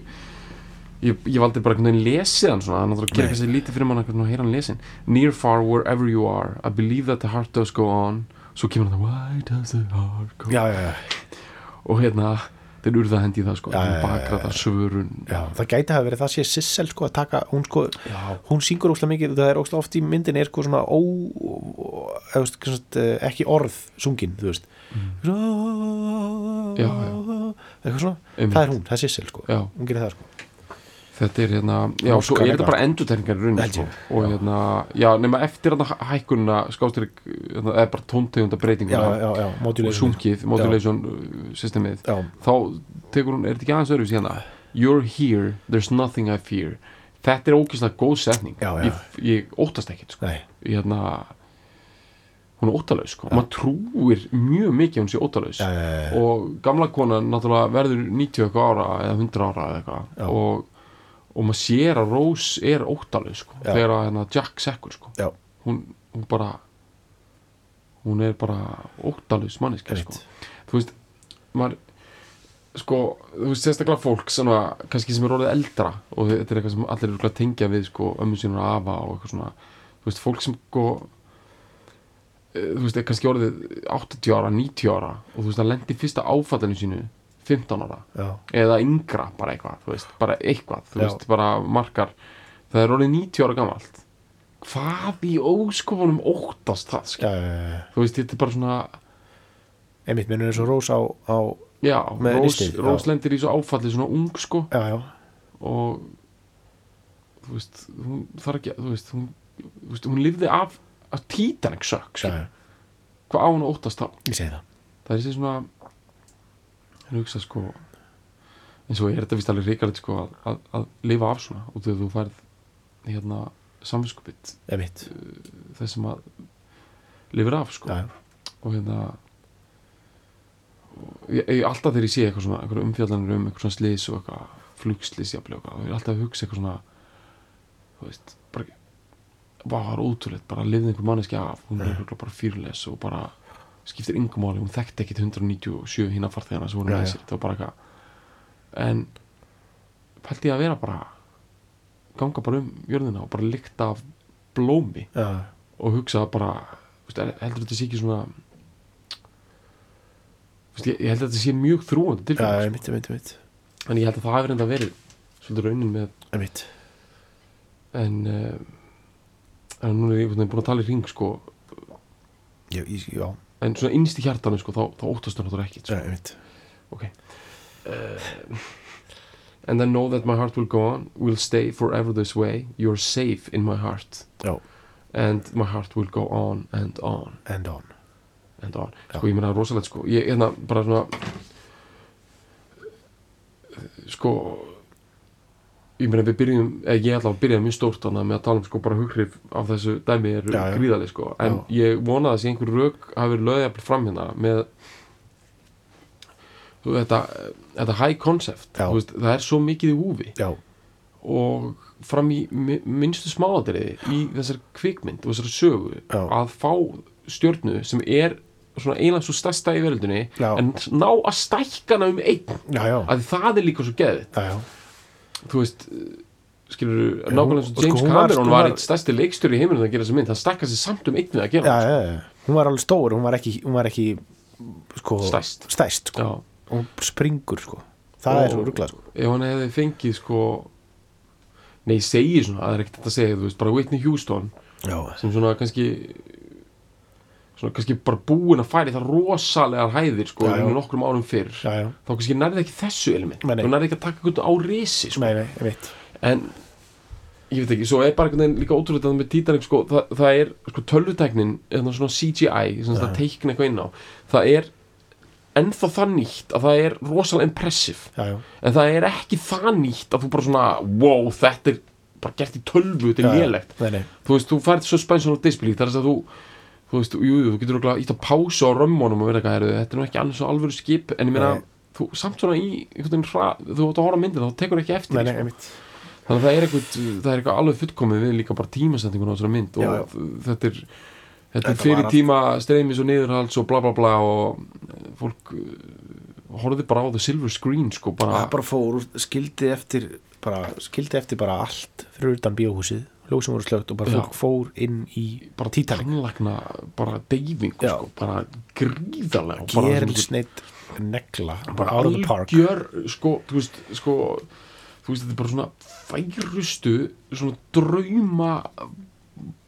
ég, ég valdi bara einhvern veginn lesið hann svona, hann náttúrulega gerir kannski lítið fyrir mann að heyra hann lesin. Near far wherever you are I believe that the heart does go on. Svo kemur hann það why does the heart go on já, já, já, og hérna, þeir urða að hendi í það sko, Já, já, já, bakræta svörun. Já, það gæti hafa verið það sé Sissel sko að taka, hún sko já, hún syngur óslega mikið, það er óslega oft í myndin er sko svona ó, veist, eh, ekki orð sungin, þú veist. Mm. Já, eitthvað svona, Einmitt. það er hún, það er Sissel sko. Já, hún gerir það sko þetta er hérna já, svo er þetta eitthvað. bara endurtekningar í rauninni Held sko. og já. hérna, já, nema eftir hérna hækkunna skástrík, hérna, eða bara tóntegunda já, já, já, og modulation sungið, modulation uh, systemið já, þá tekur hún, er þetta ekki aðeins öðru síðan You're here, there's nothing I fear Þetta er ógeðslega góð setning Já, já. Ég, ég óttast ekkert sko. nei, hérna, Hún er óttalaus sko. Maður trúir mjög mikið að hún sé óttalaus já, já, já, já. Og gamla konan náttúrulega verður 90 eitthvað ára eða 100 ára eða Já. eitthvað og, maður sér að Rose er óttalaus sko. Já. þegar að hérna, Jack sekkur sko. já, hún, hún bara hún er bara óttalaus manneska sko. Þú veist maður sko, þú veist sérstaklega fólk svona, kannski sem er orðið eldra og þetta er eitthvað sem allir eru að tengja við sko, ömmu sínur og afa og eitthvað svona þú veist, fólk sem sko eh, þú veist, er kannski orðið 80 ára, 90 ára og þú veist, að lendi fyrsta áfallinu sínu 15 ára. Já, eða yngra bara eitthvað, þú veist, bara eitthvað þú veist, bara markar. Það er orðið 90 ára gamalt. Hvað í óskofunum óttast það, skil, já, þú veist, þetta er bara svona einmitt, minnur eins og Rós á, á já, Með Rós, nistið, já. Rós lendir í svo áfalli svona ung sko. Já, já, og þú veist, hún þarf ekki þú veist, hún, þú veist, hún lifði af, af Titanic sökk já, skilur. já, hvað á hún að óttast þá? Ég segi það. Það er þessi svona hann hugsa sko eins og er þetta vist alveg ríkalegt sko að, að, að lifa af svona og þegar þú færð hérna samvinskupið Emitt, þess sem að lifir af sko. Já, og hérna og ég, ég, alltaf þegar ég sé eitthvað svona eitthvað umfjallanir um eitthvað svona slís og eitthvað flugslís jafnvel og ég er alltaf að hugsa eitthvað svona þú veist, bara er ótrúleitt, bara lifði einhver manneski af hún er örugglega bara fyrles og bara skiptir yngum máli, hún þekkti ekkit 197 hinn að farþegana sem voru með sér það var bara eitthvað. En pælti ég að vera bara ganga bara um jörðina og bara lykta af blómi já, og hugsa bara veist, heldur þetta sé ekki svona veist, ég, ég held að þetta sé mjög emitt, emitt, emitt en ég held að það hafi reynda verið svolítið raunin með Emitt, en uh, en núna er ég búin að tala í ring sko, já, já, en svona innst í hjartanu sko, þá, þá óttast það náttúrulega já, sko. emitt okay. uh, and I know that my heart will go on will stay forever this way. You're safe in my heart. Já, and my heart will go on and on. End on. And on. Já. sko ég meina rosalegt sko. Ég hérna bara svona sko ég meina við byrjum eða ég ætla að byrja mjög stórt þannig með að tala um sko bara hughrif af þessu dæmi eru Já, já. gríðaleg sko en ég vona að þessi einhver rauk hafi verið löðjafl fram hérna með þú, þetta, þetta high concept Já. veist, það er svo mikið í húfi Já, og fram í mi- minnstu smáadriði í þessari kvikmynd og þessari sögu Já. að fá stjörnu sem er svona einlega svo stærsta í veröldinni Já. en ná að stækka hana um einn já, já, að það er líka svo geðið já, já. Þú veist skilur Já, nákvæmlega eins og og James sko, Cameron hún var var- eitt stærsti leikstjóri í heiminum að gera þessa mynd, hann stækka sér samt um einn við að gera já, hana, já, já. Hún var alveg stór, hún var ekki, hún var ekki sko, Stærst. stærst sko. Hún springur, sko Það Og- er svo rugglað, sko ef hann hefði fengið sko nei, ég segi svona, það er ekkert að segja þú veist, bara Whitney Houston Já, sem svona kannski svona kannski bara búin að færi það rosalegar hæðir sko, Já, já. nokkrum árum fyrr. Já, þá kannski nærði ekki þessu element. Þú nærði ekki að taka einhvern á risi sko. nei, nei, ég en ég veit ekki, svo er bara einhvern veginn líka ótrúlega með Titanic sko, það, það er sko tölvuteknin, eða svona CGI sem það teikna eitthvað inn á það er ennþá það nýtt að það er rosalega impressive. En það er ekki það nýtt að þú bara svona wow, þetta er bara gert í tölvu, þetta er nei, þú veist, þú færð suspension of disbelief þar er að þú þú veist, jú, þú getur okkur að pása á römmunum og vera eitthvað, heyrðu, þetta er nú ekki alveg svo alvöru skip en ég meina, þú samt svona í einhvern veginn hra, þú átt að horfa á myndin þá tekur ekki eftir nei, nei, sko. þannig að það er eitthvað, það er eitthvað alveg fullkomið við líka bara tímasendingun á þessari mynd og Já, já. þetta er þetta er fyrir tíma streymis og niðurhalds og bla bla bla og eh, fólk uh, horfði bara á the silver screen sko, bara, Það bara fór, skildi eftir bara, skildi eftir bara allt fyrir utan bíóhúsið, ljósum voru slögt og bara Já. fólk fór inn í bara Titanic. tannlagna bara deyfingu Já. sko, bara bara gerlsneitt negla bara out of the park algjör sko, þú veist, sko þú veist, þetta er bara svona færustu svona drauma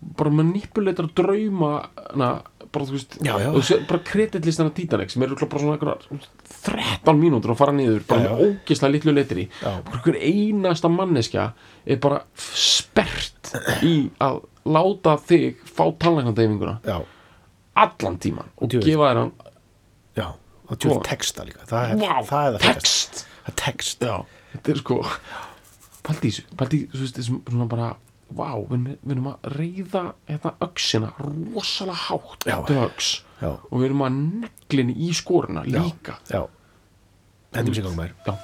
bara manipuletar drauma na, bara þú veist Já, já. og sé, bara kreditlistana Titanic sem eru bara svona einhverjar 13 mínútur að fara niður bara Já, með ógislega litlu letri bara hver einasta manneskja er bara spert í að láta þig fá tannlæknadeyfinguna já, allan tíman og Djöfull. gefa þér hann já, og tjóð texta líka. Það er, Vá, það er það frægasta. text. Það er text. Þetta er sko veist, þessum svona bara Vá, við, við erum að reyða hérna öxina rosalega hátt Já. dögs já, og við erum að neglinni í skórina Já. líka. Já. Hendum sér gangum þær Já,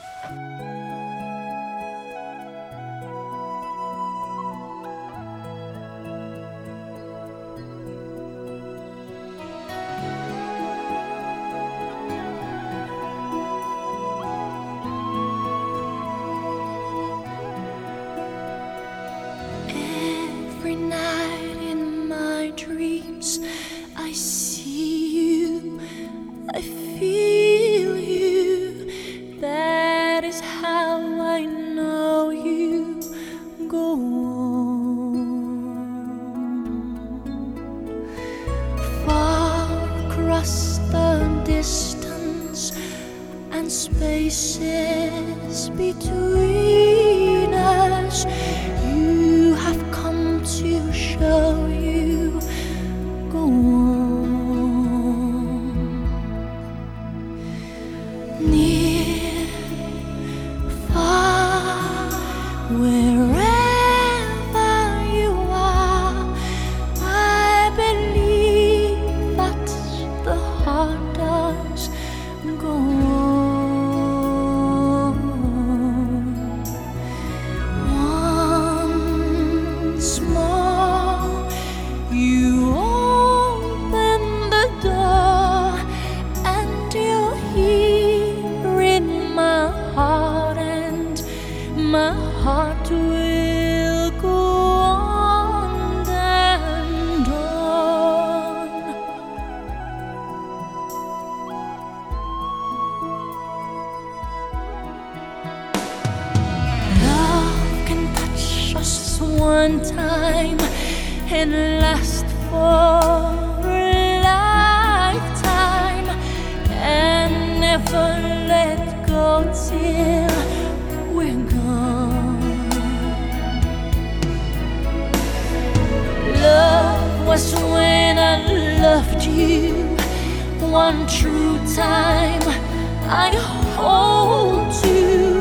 I hold you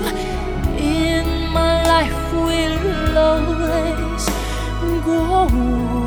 in my life will always go on.